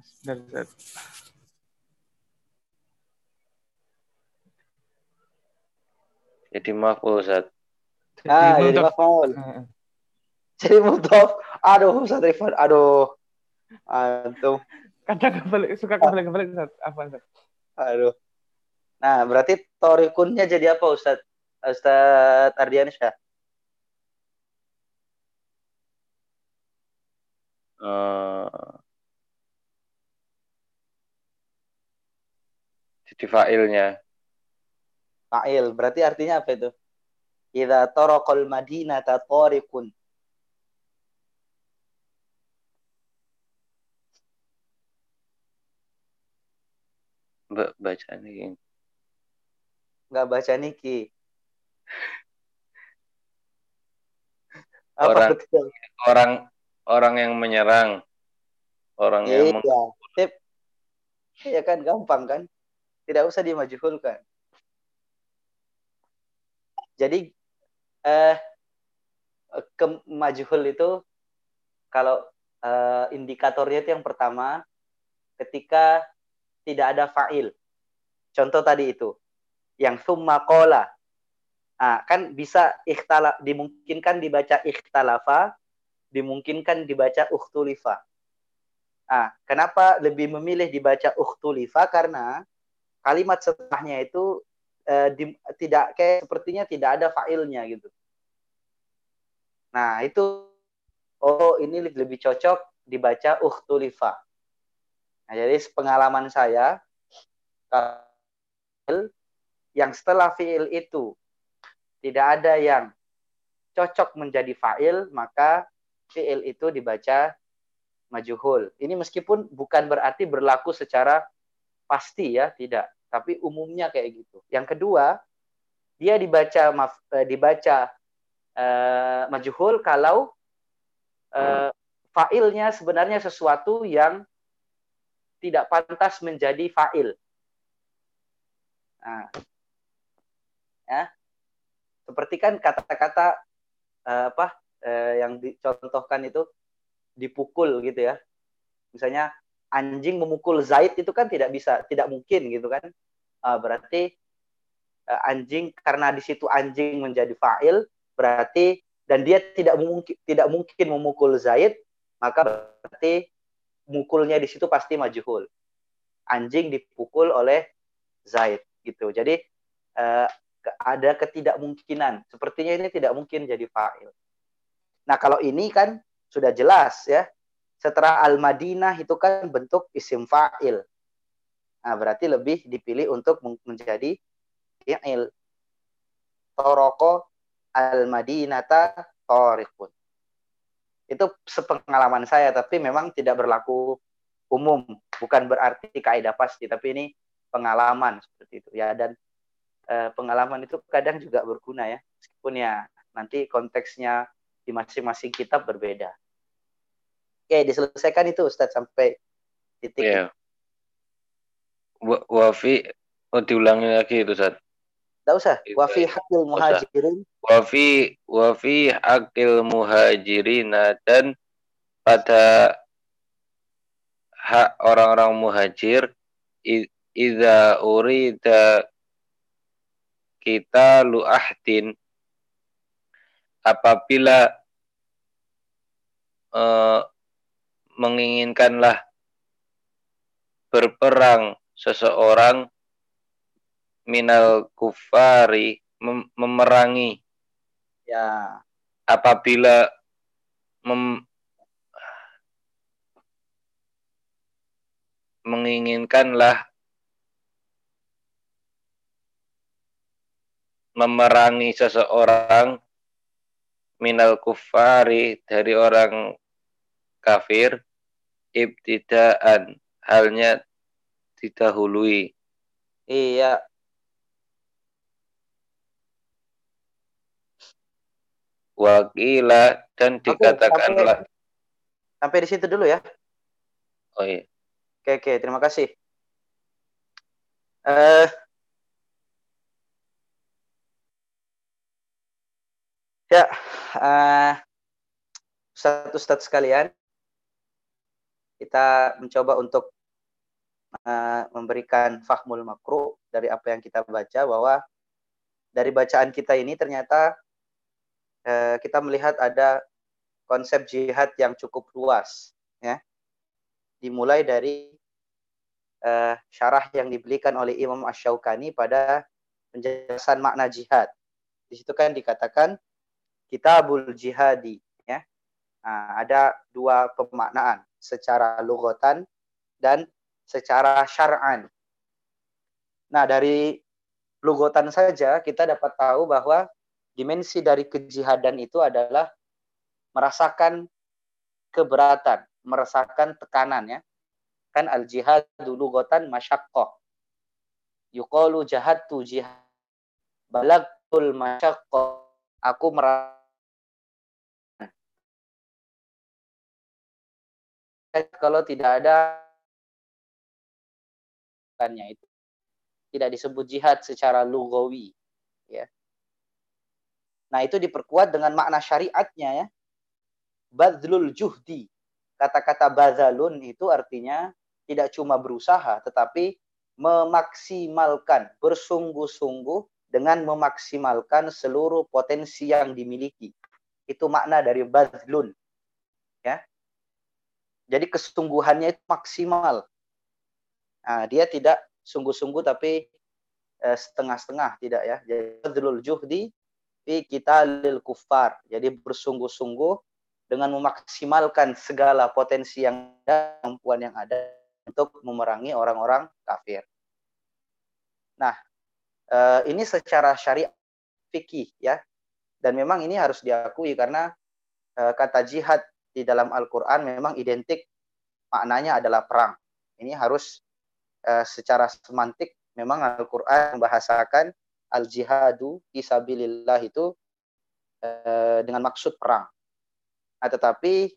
أستاذ أستاذ. Jadi maful Ustaz. Ah, Jadi jadi mudhaf. maf'ul. Eh, Jadi mudhaf. Aduh, Ustaz Rifan. Aduh. Antum. kadang kebalik suka kebalik kebalik Ustaz. apa Ustaz? Aduh. Nah, berarti torikunnya jadi apa, Ustaz? Ustaz Ardiansyah. Eh, jadi fa'ilnya. Fa'il. Berarti artinya apa itu? Idza taraqal madinata tariqun. Ba- Bacaan ini. Nggak baca niki. Orang- artinya? Orang orang yang menyerang. Orang yang Iya. Tip. Iya kan gampang kan? Tidak usah dimajhulkan. Jadi eh ke majhul itu kalau eh, indikatornya itu yang pertama ketika tidak ada fa'il. Contoh tadi itu. Yang summa qala. Ah, kan bisa ikhtala dimungkinkan dibaca ikhtalafa, dimungkinkan dibaca ukhtulifa. Ah, kenapa lebih memilih dibaca ukhtulifa karena kalimat setelahnya itu eh, di- tidak kayak sepertinya tidak ada fa'ilnya gitu. Nah, itu oh ini lebih cocok dibaca ukhtulifa. Nah, jadi pengalaman saya yang setelah fiil itu tidak ada yang cocok menjadi fa'il, maka fiil itu dibaca majuhul. Ini meskipun bukan berarti berlaku secara pasti ya, tidak. Tapi umumnya kayak gitu. Yang kedua, dia dibaca maf, eh, dibaca eh, majuhul kalau eh, fa'ilnya sebenarnya sesuatu yang tidak pantas menjadi fa'il. Nah, ya. Seperti kan kata-kata eh, apa eh, yang dicontohkan itu dipukul gitu ya. Misalnya anjing memukul Zaid itu kan tidak bisa, tidak mungkin gitu kan. Ah, berarti eh, anjing karena di situ anjing menjadi fa'il, berarti dan dia tidak mungkin tidak mungkin memukul Zaid, maka berarti mukulnya di situ pasti majhul. Anjing dipukul oleh Zaid gitu. Jadi uh, ada ketidakmungkinan. Sepertinya ini tidak mungkin jadi fa'il. Nah, kalau ini kan sudah jelas ya. Setelah Al-Madinah itu kan bentuk isim fa'il. Nah, berarti lebih dipilih untuk menjadi fi'il. Toroko Al-Madinata Torikun. Itu sepengalaman saya, tapi memang tidak berlaku umum. Bukan berarti kaidah pasti, tapi ini pengalaman seperti itu ya. Dan e, pengalaman itu kadang juga berguna ya, meskipun ya nanti konteksnya di masing-masing kitab berbeda. Oke, diselesaikan itu Ustadz sampai titik. Iya. Wafi, oh diulangi lagi itu Ustadz. Tidak usah. Wafi hakil muhajirin wafi wafi akil muhajirina dan pada hak orang-orang muhajir idza urida kita lu'ahdin apabila uh, menginginkanlah berperang seseorang minal kufari mem memerangi Ya. Apabila mem menginginkanlah memerangi seseorang minal kufari dari orang kafir ibtidaan halnya didahului. Iya, wakila dan dikatakanlah sampai, sampai di situ dulu ya. Oh iya. Oke oke terima kasih. Uh, ya, uh, satu stat sekalian, kita mencoba untuk uh, memberikan fahmul makro dari apa yang kita baca bahwa dari bacaan kita ini ternyata Eh, kita melihat ada konsep jihad yang cukup luas ya. Dimulai dari uh, syarah yang dibelikan oleh Imam Ash-Shawqani pada penjelasan makna jihad. Di situ kan dikatakan kitabul jihadi ya nah, ada dua pemaknaan secara lugotan dan secara syar'an nah dari lugotan saja kita dapat tahu bahwa dimensi dari kejihadan itu adalah merasakan keberatan, merasakan tekanan ya. Kan al jihad dulu gotan masyakoh. Yukalu tu jihad. Balagtul masyakoh. Aku merasa kalau tidak ada itu tidak disebut jihad secara lugawi ya Nah, itu diperkuat dengan makna syariatnya ya. Badlul juhdi. Kata-kata bazalun itu artinya tidak cuma berusaha, tetapi memaksimalkan, bersungguh-sungguh dengan memaksimalkan seluruh potensi yang dimiliki. Itu makna dari badlun. Ya. Jadi kesungguhannya itu maksimal. Nah, dia tidak sungguh-sungguh tapi eh, setengah-setengah tidak ya. Jadi juhdi fi kita lil kufar. Jadi bersungguh-sungguh dengan memaksimalkan segala potensi yang ada, kemampuan yang ada untuk memerangi orang-orang kafir. Nah, eh, ini secara syariat fikih ya. Dan memang ini harus diakui karena eh, kata jihad di dalam Al-Qur'an memang identik maknanya adalah perang. Ini harus eh, secara semantik memang Al-Qur'an membahasakan al jihadu isabilillah itu eh, dengan maksud perang. Nah, tetapi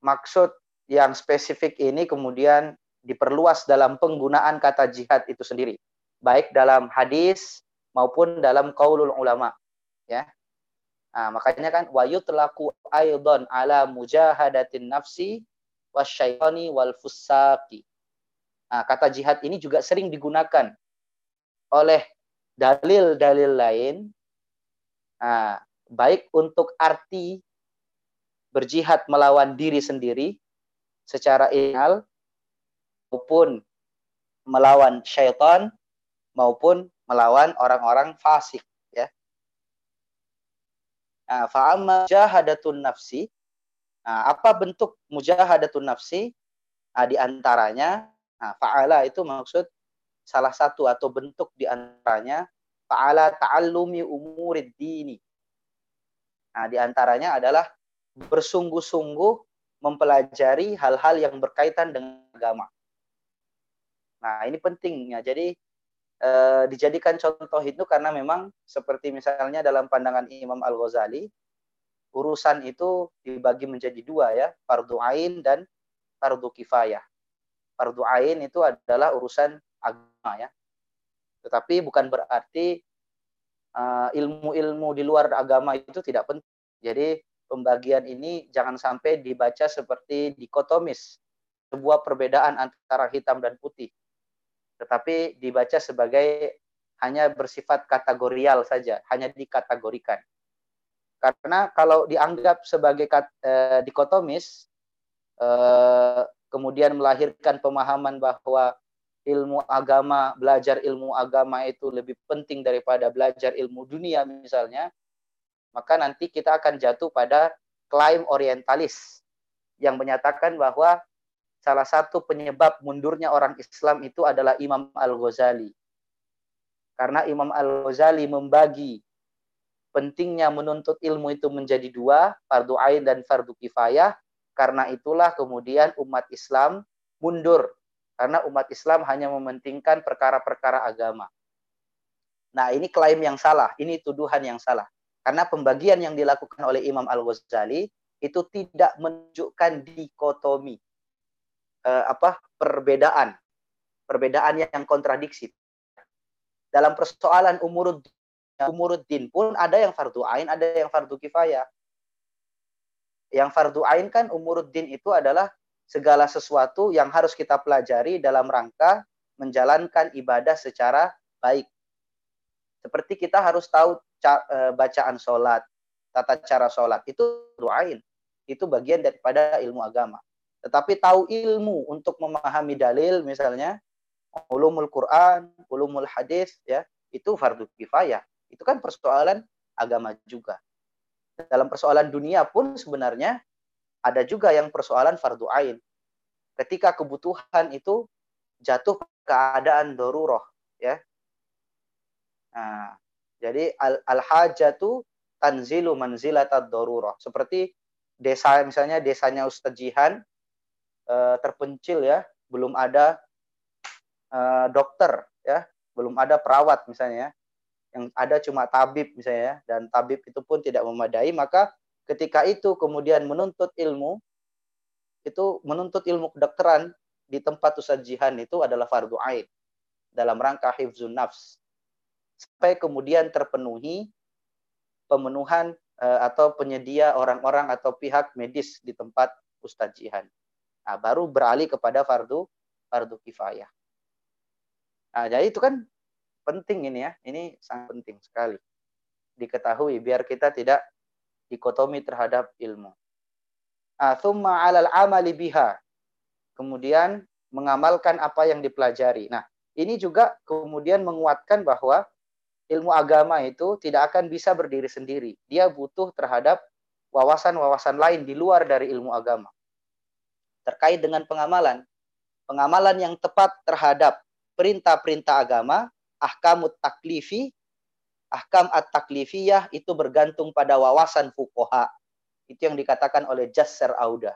maksud yang spesifik ini kemudian diperluas dalam penggunaan kata jihad itu sendiri, baik dalam hadis maupun dalam kaulul ulama, ya. Nah, makanya kan wa yutlaqu aidan ala mujahadatin nafsi wasyaitani wal fusaqi. Nah, kata jihad ini juga sering digunakan oleh dalil-dalil lain nah, baik untuk arti berjihad melawan diri sendiri secara inal maupun melawan syaitan maupun melawan orang-orang fasik. Nah, fa'amma jahadatun nafsi. Nah, apa bentuk mujahadatun nafsi? Nah, di antaranya nah, fa'ala itu maksud salah satu atau bentuk di antaranya fa'ala ta'allumi umurid dini. Nah, di antaranya adalah bersungguh-sungguh mempelajari hal-hal yang berkaitan dengan agama. Nah, ini pentingnya. Jadi eh, dijadikan contoh itu karena memang seperti misalnya dalam pandangan Imam Al-Ghazali, urusan itu dibagi menjadi dua ya, fardu ain dan fardu kifayah. Fardu ain itu adalah urusan agama ya. Tetapi bukan berarti ilmu eh, ilmu-ilmu di luar agama itu tidak penting. Jadi pembagian ini jangan sampai dibaca seperti dikotomis, sebuah perbedaan antara hitam dan putih tetapi dibaca sebagai hanya bersifat kategorial saja, hanya dikategorikan. Karena kalau dianggap sebagai eh, dikotomis, eh, kemudian melahirkan pemahaman bahwa ilmu agama, belajar ilmu agama itu lebih penting daripada belajar ilmu dunia misalnya, maka nanti kita akan jatuh pada klaim orientalis yang menyatakan bahwa salah satu penyebab mundurnya orang Islam itu adalah Imam Al-Ghazali. Karena Imam Al-Ghazali membagi pentingnya menuntut ilmu itu menjadi dua, fardu ain dan fardu kifayah. Karena itulah kemudian umat Islam mundur. Karena umat Islam hanya mementingkan perkara-perkara agama. Nah ini klaim yang salah, ini tuduhan yang salah. Karena pembagian yang dilakukan oleh Imam Al-Ghazali itu tidak menunjukkan dikotomi uh, apa perbedaan. Perbedaan yang kontradiksi. Dalam persoalan umurud umuruddin pun ada yang fardu ain ada yang fardu kifayah. Yang fardu ain kan umuruddin itu adalah segala sesuatu yang harus kita pelajari dalam rangka menjalankan ibadah secara baik. Seperti kita harus tahu eh, bacaan sholat tata cara sholat. Itu doain itu bagian daripada ilmu agama tetapi tahu ilmu untuk memahami dalil misalnya ulumul Quran, ulumul hadis ya, itu fardu kifayah. Itu kan persoalan agama juga. Dalam persoalan dunia pun sebenarnya ada juga yang persoalan fardu ain. Ketika kebutuhan itu jatuh keadaan daruroh ya. Nah, jadi al, al hajatu tanzilu manzilatad daruroh. Seperti desa misalnya desanya Ustadz Jihan uh, terpencil ya, belum ada uh, dokter ya, belum ada perawat misalnya ya. Yang ada cuma tabib misalnya ya, dan tabib itu pun tidak memadai, maka ketika itu kemudian menuntut ilmu itu menuntut ilmu kedokteran di tempat Ustaz Jihan itu adalah fardu ain dalam rangka hifzun nafs sampai kemudian terpenuhi pemenuhan uh, atau penyedia orang-orang atau pihak medis di tempat Ustaz Jihan. Nah, baru beralih kepada fardu fardu kifayah. Nah, jadi itu kan penting ini ya. Ini sangat penting sekali diketahui biar kita tidak dikotomi terhadap ilmu. Nah, thumma 'alal amali biha. Kemudian mengamalkan apa yang dipelajari. Nah, ini juga kemudian menguatkan bahwa ilmu agama itu tidak akan bisa berdiri sendiri. Dia butuh terhadap wawasan-wawasan lain di luar dari ilmu agama terkait dengan pengamalan. Pengamalan yang tepat terhadap perintah-perintah agama, ahkamut taklifi, ahkam at-taklifiyah itu bergantung pada wawasan fukoha. Itu yang dikatakan oleh Jasser Auda.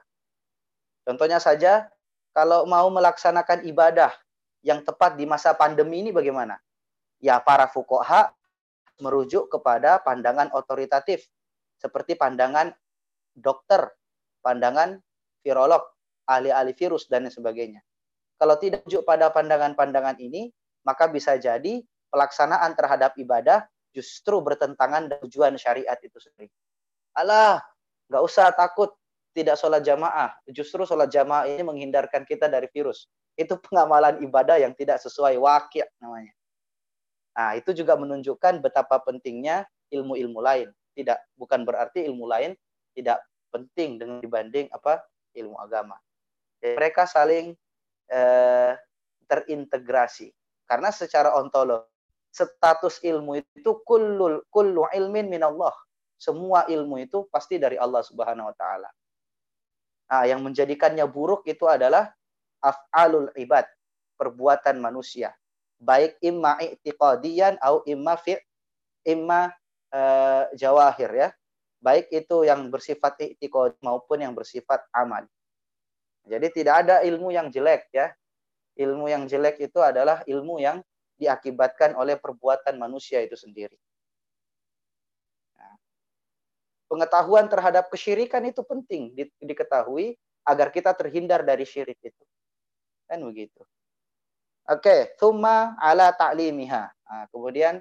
Contohnya saja, kalau mau melaksanakan ibadah yang tepat di masa pandemi ini bagaimana? Ya, para fukoha merujuk kepada pandangan otoritatif, seperti pandangan dokter, pandangan virolog, ahli-ahli virus dan sebagainya. Kalau tidak rujuk pada pandangan-pandangan ini, maka bisa jadi pelaksanaan terhadap ibadah justru bertentangan dengan tujuan syariat itu sendiri. Allah, nggak usah takut tidak sholat jamaah. Justru sholat jamaah ini menghindarkan kita dari virus. Itu pengamalan ibadah yang tidak sesuai wakil namanya. Nah, itu juga menunjukkan betapa pentingnya ilmu-ilmu lain. Tidak, bukan berarti ilmu lain tidak penting dengan dibanding apa ilmu agama. Mereka saling eh, terintegrasi karena secara ontologi status ilmu itu kullu kullu ilmin minallah. Semua ilmu itu pasti dari Allah Subhanahu wa taala. Nah, yang menjadikannya buruk itu adalah af'alul ibad, perbuatan manusia. Baik imma i'tiqadiyan atau imma fi imma uh, jawahir ya. Baik itu yang bersifat i'tiqad maupun yang bersifat amal. Jadi tidak ada ilmu yang jelek ya. Ilmu yang jelek itu adalah ilmu yang diakibatkan oleh perbuatan manusia itu sendiri. Pengetahuan terhadap kesyirikan itu penting di, diketahui agar kita terhindar dari syirik itu. Kan begitu. Oke, okay. ala ta'limiha. Nah, kemudian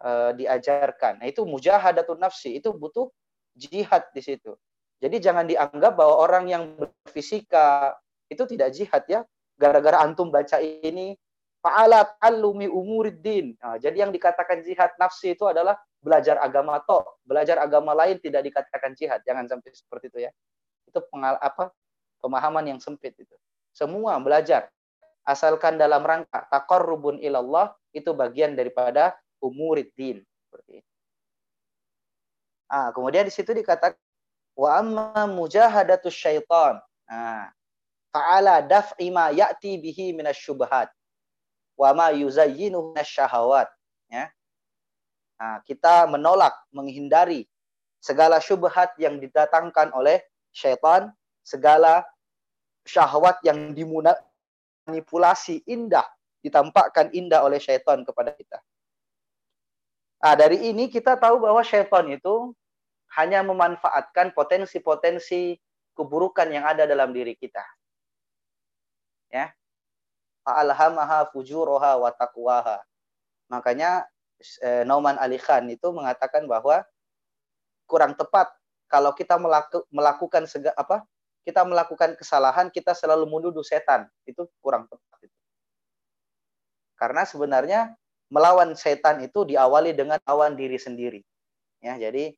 uh, diajarkan. Nah, itu mujahadatun nafsi, itu butuh jihad di situ. Jadi jangan dianggap bahwa orang yang berfisika itu tidak jihad ya. Gara-gara antum baca ini fa'ala ta'allumi umuriddin. Nah, jadi yang dikatakan jihad nafsi itu adalah belajar agama toh. Belajar agama lain tidak dikatakan jihad. Jangan sampai seperti itu ya. Itu pengal apa? Pemahaman yang sempit itu. Semua belajar asalkan dalam rangka taqarrubun ilallah itu bagian daripada umuriddin seperti itu. Ah, kemudian di situ dikatakan wa amma mujahadatus syaitan. Nah, fa'ala daf'i ma ya'ti bihi minasyubhat wa ma yuzayyinuhu syahawat ya. Nah, kita menolak, menghindari segala syubhat yang didatangkan oleh syaitan, segala syahwat yang dimanipulasi indah, ditampakkan indah oleh syaitan kepada kita. Nah, dari ini kita tahu bahwa syaitan itu hanya memanfaatkan potensi-potensi keburukan yang ada dalam diri kita. Ya. Fa'alhamaha fujuroha wa taqwaha. Makanya eh, Nauman Ali Khan itu mengatakan bahwa kurang tepat kalau kita melaku, melakukan sega, apa? Kita melakukan kesalahan, kita selalu menuduh setan. Itu kurang tepat itu. Karena sebenarnya melawan setan itu diawali dengan lawan diri sendiri. Ya, jadi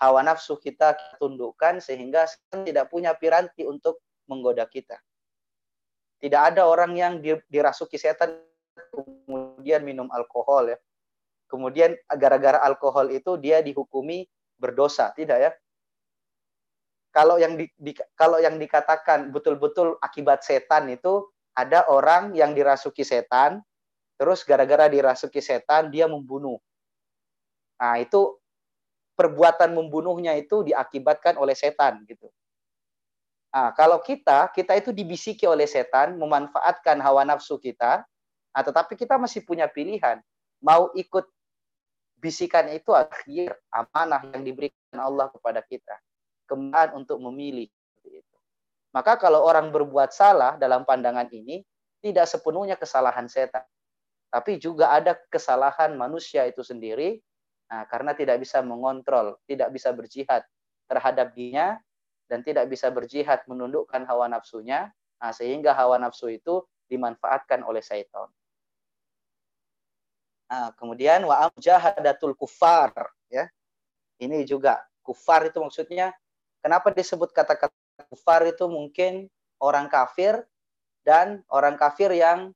hawa nafsu kita tundukkan sehingga tidak punya piranti untuk menggoda kita. Tidak ada orang yang dirasuki setan kemudian minum alkohol ya. Kemudian gara-gara alkohol itu dia dihukumi berdosa, tidak ya? Kalau yang di, di, kalau yang dikatakan betul-betul akibat setan itu ada orang yang dirasuki setan, terus gara-gara dirasuki setan dia membunuh. Nah, itu perbuatan membunuhnya itu diakibatkan oleh setan gitu. Nah, kalau kita, kita itu dibisiki oleh setan, memanfaatkan hawa nafsu kita, nah, tetapi kita masih punya pilihan. Mau ikut bisikan itu akhir amanah yang diberikan Allah kepada kita. Kemudian untuk memilih. Maka kalau orang berbuat salah dalam pandangan ini, tidak sepenuhnya kesalahan setan. Tapi juga ada kesalahan manusia itu sendiri Nah, karena tidak bisa mengontrol, tidak bisa berjihad terhadap dirinya dan tidak bisa berjihad menundukkan hawa nafsunya, nah, sehingga hawa nafsu itu dimanfaatkan oleh syaitan. Nah, kemudian wa amjahadatul kufar ya. Ini juga kufar itu maksudnya kenapa disebut kata-kata kufar itu mungkin orang kafir dan orang kafir yang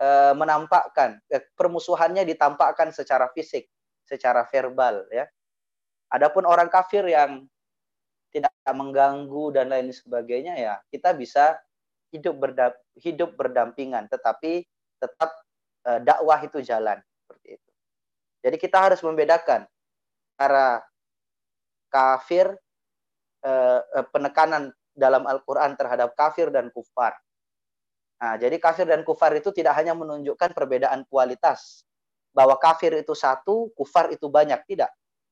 e, menampakkan e, permusuhannya ditampakkan secara fisik secara verbal ya. Adapun orang kafir yang tidak mengganggu dan lain sebagainya ya kita bisa hidup hidup berdampingan tetapi tetap e, dakwah itu jalan seperti itu. Jadi kita harus membedakan cara kafir e, penekanan dalam Al-Qur'an terhadap kafir dan kufar. Nah, jadi kafir dan kufar itu tidak hanya menunjukkan perbedaan kualitas bahwa kafir itu satu, kufar itu banyak, tidak.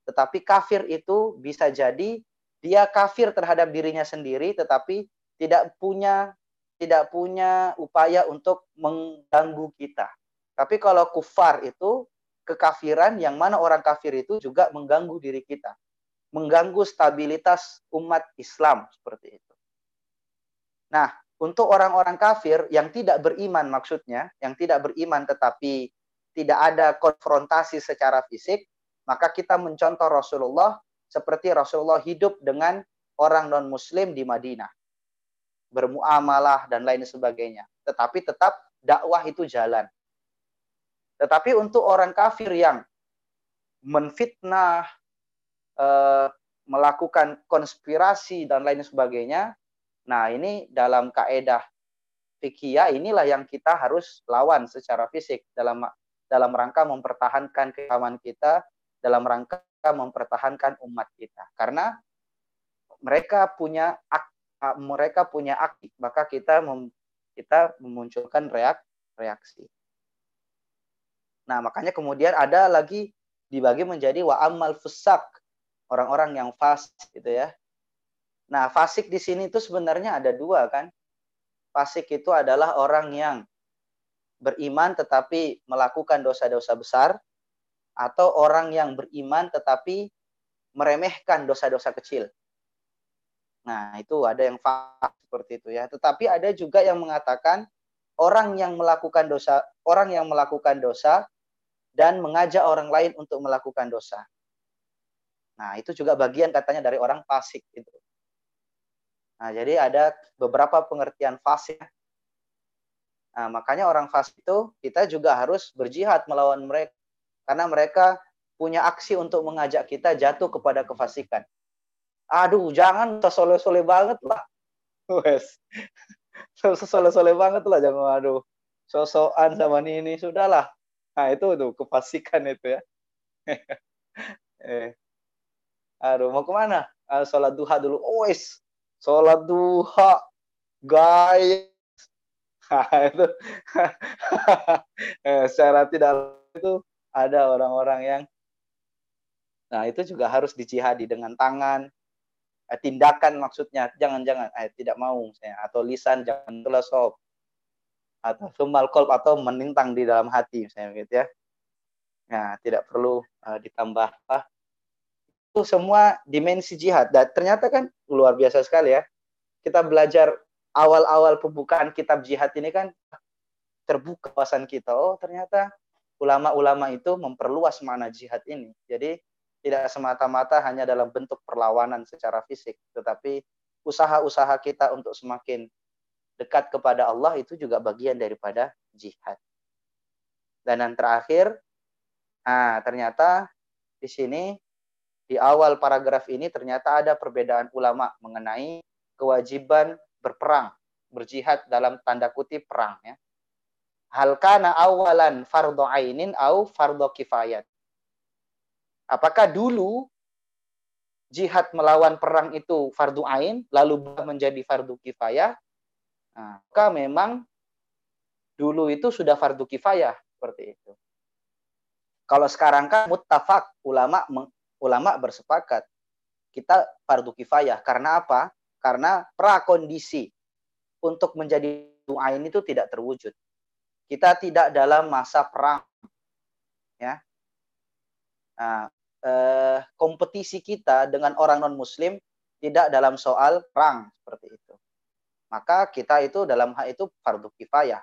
Tetapi kafir itu bisa jadi dia kafir terhadap dirinya sendiri tetapi tidak punya tidak punya upaya untuk mengganggu kita. Tapi kalau kufar itu kekafiran yang mana orang kafir itu juga mengganggu diri kita. Mengganggu stabilitas umat Islam seperti itu. Nah, untuk orang-orang kafir yang tidak beriman maksudnya, yang tidak beriman tetapi tidak ada konfrontasi secara fisik, maka kita mencontoh Rasulullah seperti Rasulullah hidup dengan orang non-muslim di Madinah. Bermuamalah dan lain sebagainya. Tetapi tetap dakwah itu jalan. Tetapi untuk orang kafir yang menfitnah, eh, melakukan konspirasi dan lain sebagainya, nah ini dalam kaedah fikih inilah yang kita harus lawan secara fisik dalam dalam rangka mempertahankan keamanan kita, dalam rangka mempertahankan umat kita. Karena mereka punya mereka punya aktif, maka kita mem, kita memunculkan reak, reaksi. Nah, makanya kemudian ada lagi dibagi menjadi wa amal fusak, orang-orang yang fasik gitu ya. Nah, fasik di sini itu sebenarnya ada dua kan. Fasik itu adalah orang yang beriman tetapi melakukan dosa-dosa besar atau orang yang beriman tetapi meremehkan dosa-dosa kecil. Nah, itu ada yang fasik seperti itu ya. Tetapi ada juga yang mengatakan orang yang melakukan dosa, orang yang melakukan dosa dan mengajak orang lain untuk melakukan dosa. Nah, itu juga bagian katanya dari orang fasik itu. Nah, jadi ada beberapa pengertian fasik. Nah, makanya orang fasik itu kita juga harus berjihad melawan mereka karena mereka punya aksi untuk mengajak kita jatuh kepada kefasikan. Aduh, jangan soleh-soleh banget lah. [laughs] Wes. [laughs] soleh-soleh banget lah jangan aduh. Sosokan sama ini sudahlah. Nah, itu tuh kefasikan itu ya. [laughs] eh. Aduh, mau ke mana? Uh, sholat duha dulu. Oh, wes. Sholat duha. Guys. [laughs] Itu. [laughs] eh, secara tidak itu ada orang-orang yang Nah, itu juga harus dijihadi dengan tangan, eh, tindakan maksudnya. Jangan-jangan eh, tidak mau saya atau lisan jangan telasop atau sumal kolb atau menintang di dalam hati misalnya gitu ya. Nah, tidak perlu uh, ditambah apa. Itu semua dimensi jihad. Dan ternyata kan luar biasa sekali ya. Kita belajar awal-awal pembukaan kitab jihad ini kan terbuka wawasan kita. Oh, ternyata ulama-ulama itu memperluas mana jihad ini. Jadi tidak semata-mata hanya dalam bentuk perlawanan secara fisik, tetapi usaha-usaha kita untuk semakin dekat kepada Allah itu juga bagian daripada jihad. Dan yang terakhir, nah ternyata di sini di awal paragraf ini ternyata ada perbedaan ulama mengenai kewajiban berperang, berjihad dalam tanda kutip perang ya hal kana awalan fardhu ainin au fardhu kifayat. Apakah dulu jihad melawan perang itu fardu ain lalu menjadi fardu kifayah? Nah, memang dulu itu sudah fardu kifayah seperti itu. Kalau sekarang kan muttafaq ulama ulama bersepakat kita fardu kifayah karena apa? Karena prakondisi untuk menjadi ain itu tidak terwujud. Kita tidak dalam masa perang. Ya. Nah, eh, kompetisi kita dengan orang non-muslim tidak dalam soal perang seperti itu. Maka kita itu dalam hal itu fardu kifayah.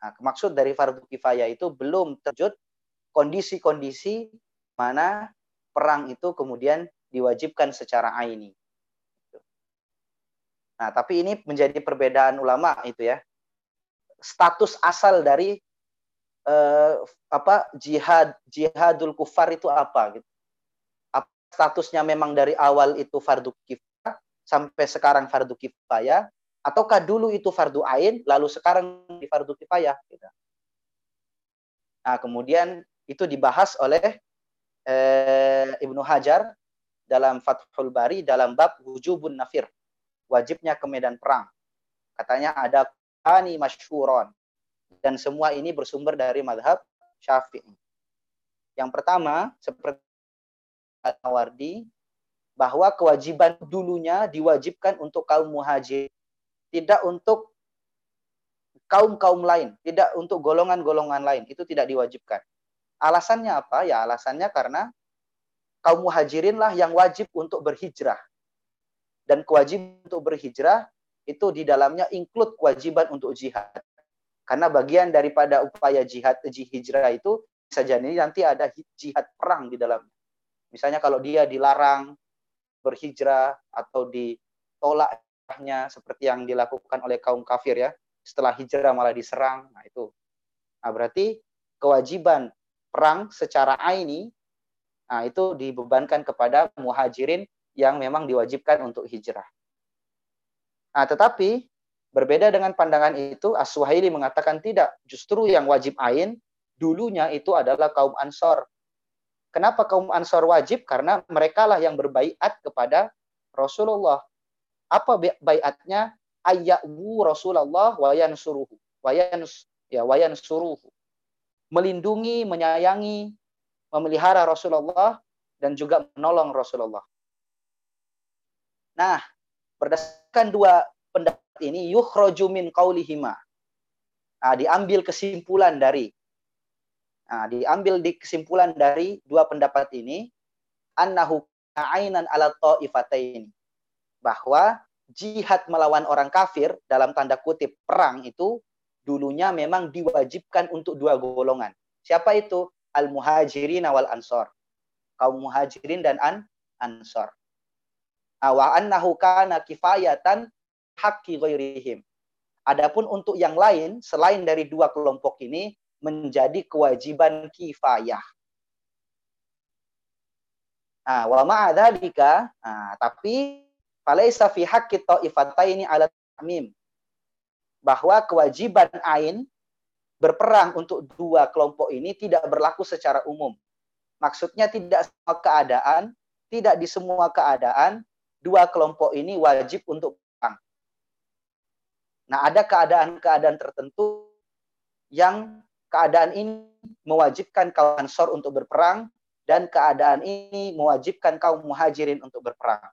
Nah, maksud dari fardu kifayah itu belum terjud kondisi-kondisi mana perang itu kemudian diwajibkan secara aini. Nah, tapi ini menjadi perbedaan ulama itu ya status asal dari eh, apa jihad jihadul kufar itu apa gitu. Apa statusnya memang dari awal itu fardu kifayah sampai sekarang fardu kifayah ataukah dulu itu fardu ain lalu sekarang di fardu kifayah gitu. Nah, kemudian itu dibahas oleh eh, Ibnu Hajar dalam Fathul Bari dalam bab wujubun nafir, wajibnya ke medan perang. Katanya ada ani masyhuron. Dan semua ini bersumber dari madhab Syafi'i. Yang pertama, seperti Al-Mawardi, bahwa kewajiban dulunya diwajibkan untuk kaum muhajir, tidak untuk kaum-kaum lain, tidak untuk golongan-golongan lain, itu tidak diwajibkan. Alasannya apa? Ya alasannya karena kaum muhajirinlah yang wajib untuk berhijrah. Dan kewajiban untuk berhijrah itu di dalamnya include kewajiban untuk jihad. Karena bagian daripada upaya jihad hijrah itu bisa jadi nanti ada jihad perang di dalamnya. Misalnya kalau dia dilarang berhijrah atau ditolaknya seperti yang dilakukan oleh kaum kafir ya. Setelah hijrah malah diserang. Nah, itu. Nah, berarti kewajiban perang secara aini nah, itu dibebankan kepada muhajirin yang memang diwajibkan untuk hijrah. Nah, tetapi berbeda dengan pandangan itu, As-Suhaili mengatakan tidak. Justru yang wajib ain dulunya itu adalah kaum Ansor. Kenapa kaum Ansor wajib? Karena mereka lah yang berbaiat kepada Rasulullah. Apa baiatnya? Ayyawu Rasulullah wayan suruhu. Wayan ya wayan suruhu. Melindungi, menyayangi, memelihara Rasulullah dan juga menolong Rasulullah. Nah, berdasarkan dua pendapat ini yukhraju min qaulihima. Nah, diambil kesimpulan dari Nah, diambil di kesimpulan dari dua pendapat ini annahu ainan ala ta'ifataini. Bahwa jihad melawan orang kafir dalam tanda kutip perang itu dulunya memang diwajibkan untuk dua golongan. Siapa itu? Al-muhajirin wal ansor. Kaum muhajirin dan an ansor. Nah, wa annahu kana kifayatan haqqi ghairihim. Adapun untuk yang lain selain dari dua kelompok ini menjadi kewajiban kifayah. Nah, wa ma'adzalika, nah, tapi falaisa fi haqqi ta'ifataini ala tamim. Bahwa kewajiban ain berperang untuk dua kelompok ini tidak berlaku secara umum. Maksudnya tidak semua keadaan, tidak di semua keadaan dua kelompok ini wajib untuk perang. Nah, ada keadaan-keadaan tertentu yang keadaan ini mewajibkan kaum Ansor untuk berperang dan keadaan ini mewajibkan kaum Muhajirin untuk berperang.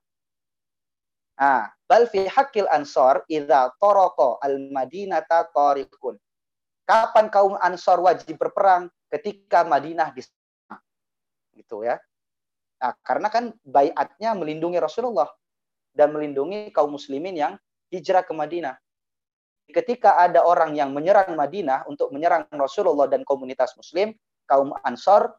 Nah, bal fi haqqil Ansor idza taraka al-Madinata tariqun. Kapan kaum Ansor wajib berperang? Ketika Madinah diserang. Gitu ya. Nah, karena kan bayatnya melindungi Rasulullah dan melindungi kaum muslimin yang hijrah ke Madinah ketika ada orang yang menyerang Madinah untuk menyerang Rasulullah dan komunitas muslim, kaum Ansor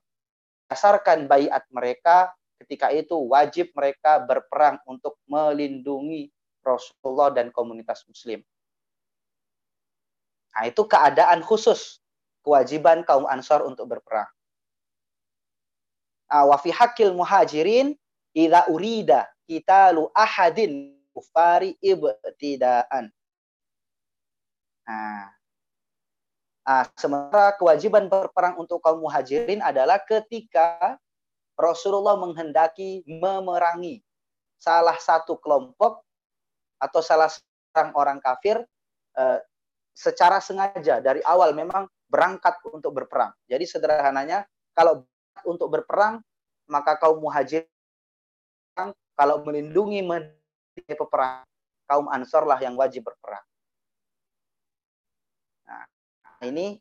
berdasarkan bayat mereka ketika itu wajib mereka berperang untuk melindungi Rasulullah dan komunitas muslim. Nah, itu keadaan khusus kewajiban kaum Ansor untuk berperang. Nah, wa fi hakil muhajirin idza urida qitalu ahadin kufari ibtidaan Nah, nah, sementara kewajiban berperang untuk kaum muhajirin adalah ketika Rasulullah menghendaki memerangi salah satu kelompok atau salah seorang orang kafir eh, secara sengaja dari awal memang berangkat untuk berperang. Jadi sederhananya kalau untuk berperang maka kaum muhajir kalau melindungi peperang kaum ansor lah yang wajib berperang. ini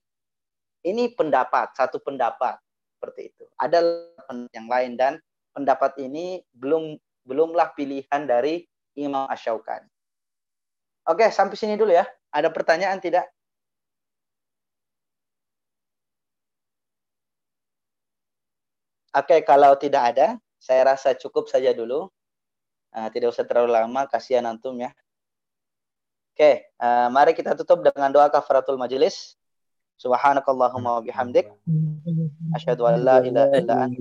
ini pendapat satu pendapat seperti itu. Ada yang lain dan pendapat ini belum belumlah pilihan dari Imam Asyaukan. Oke, sampai sini dulu ya. Ada pertanyaan tidak? Oke, kalau tidak ada, saya rasa cukup saja dulu. Uh, tidak usah terlalu lama, kasihan antum ya. Oke, uh, mari kita tutup dengan doa kafaratul majelis. Subhanakallahumma wa bihamdik. Asyhadu an la ilaha illa anta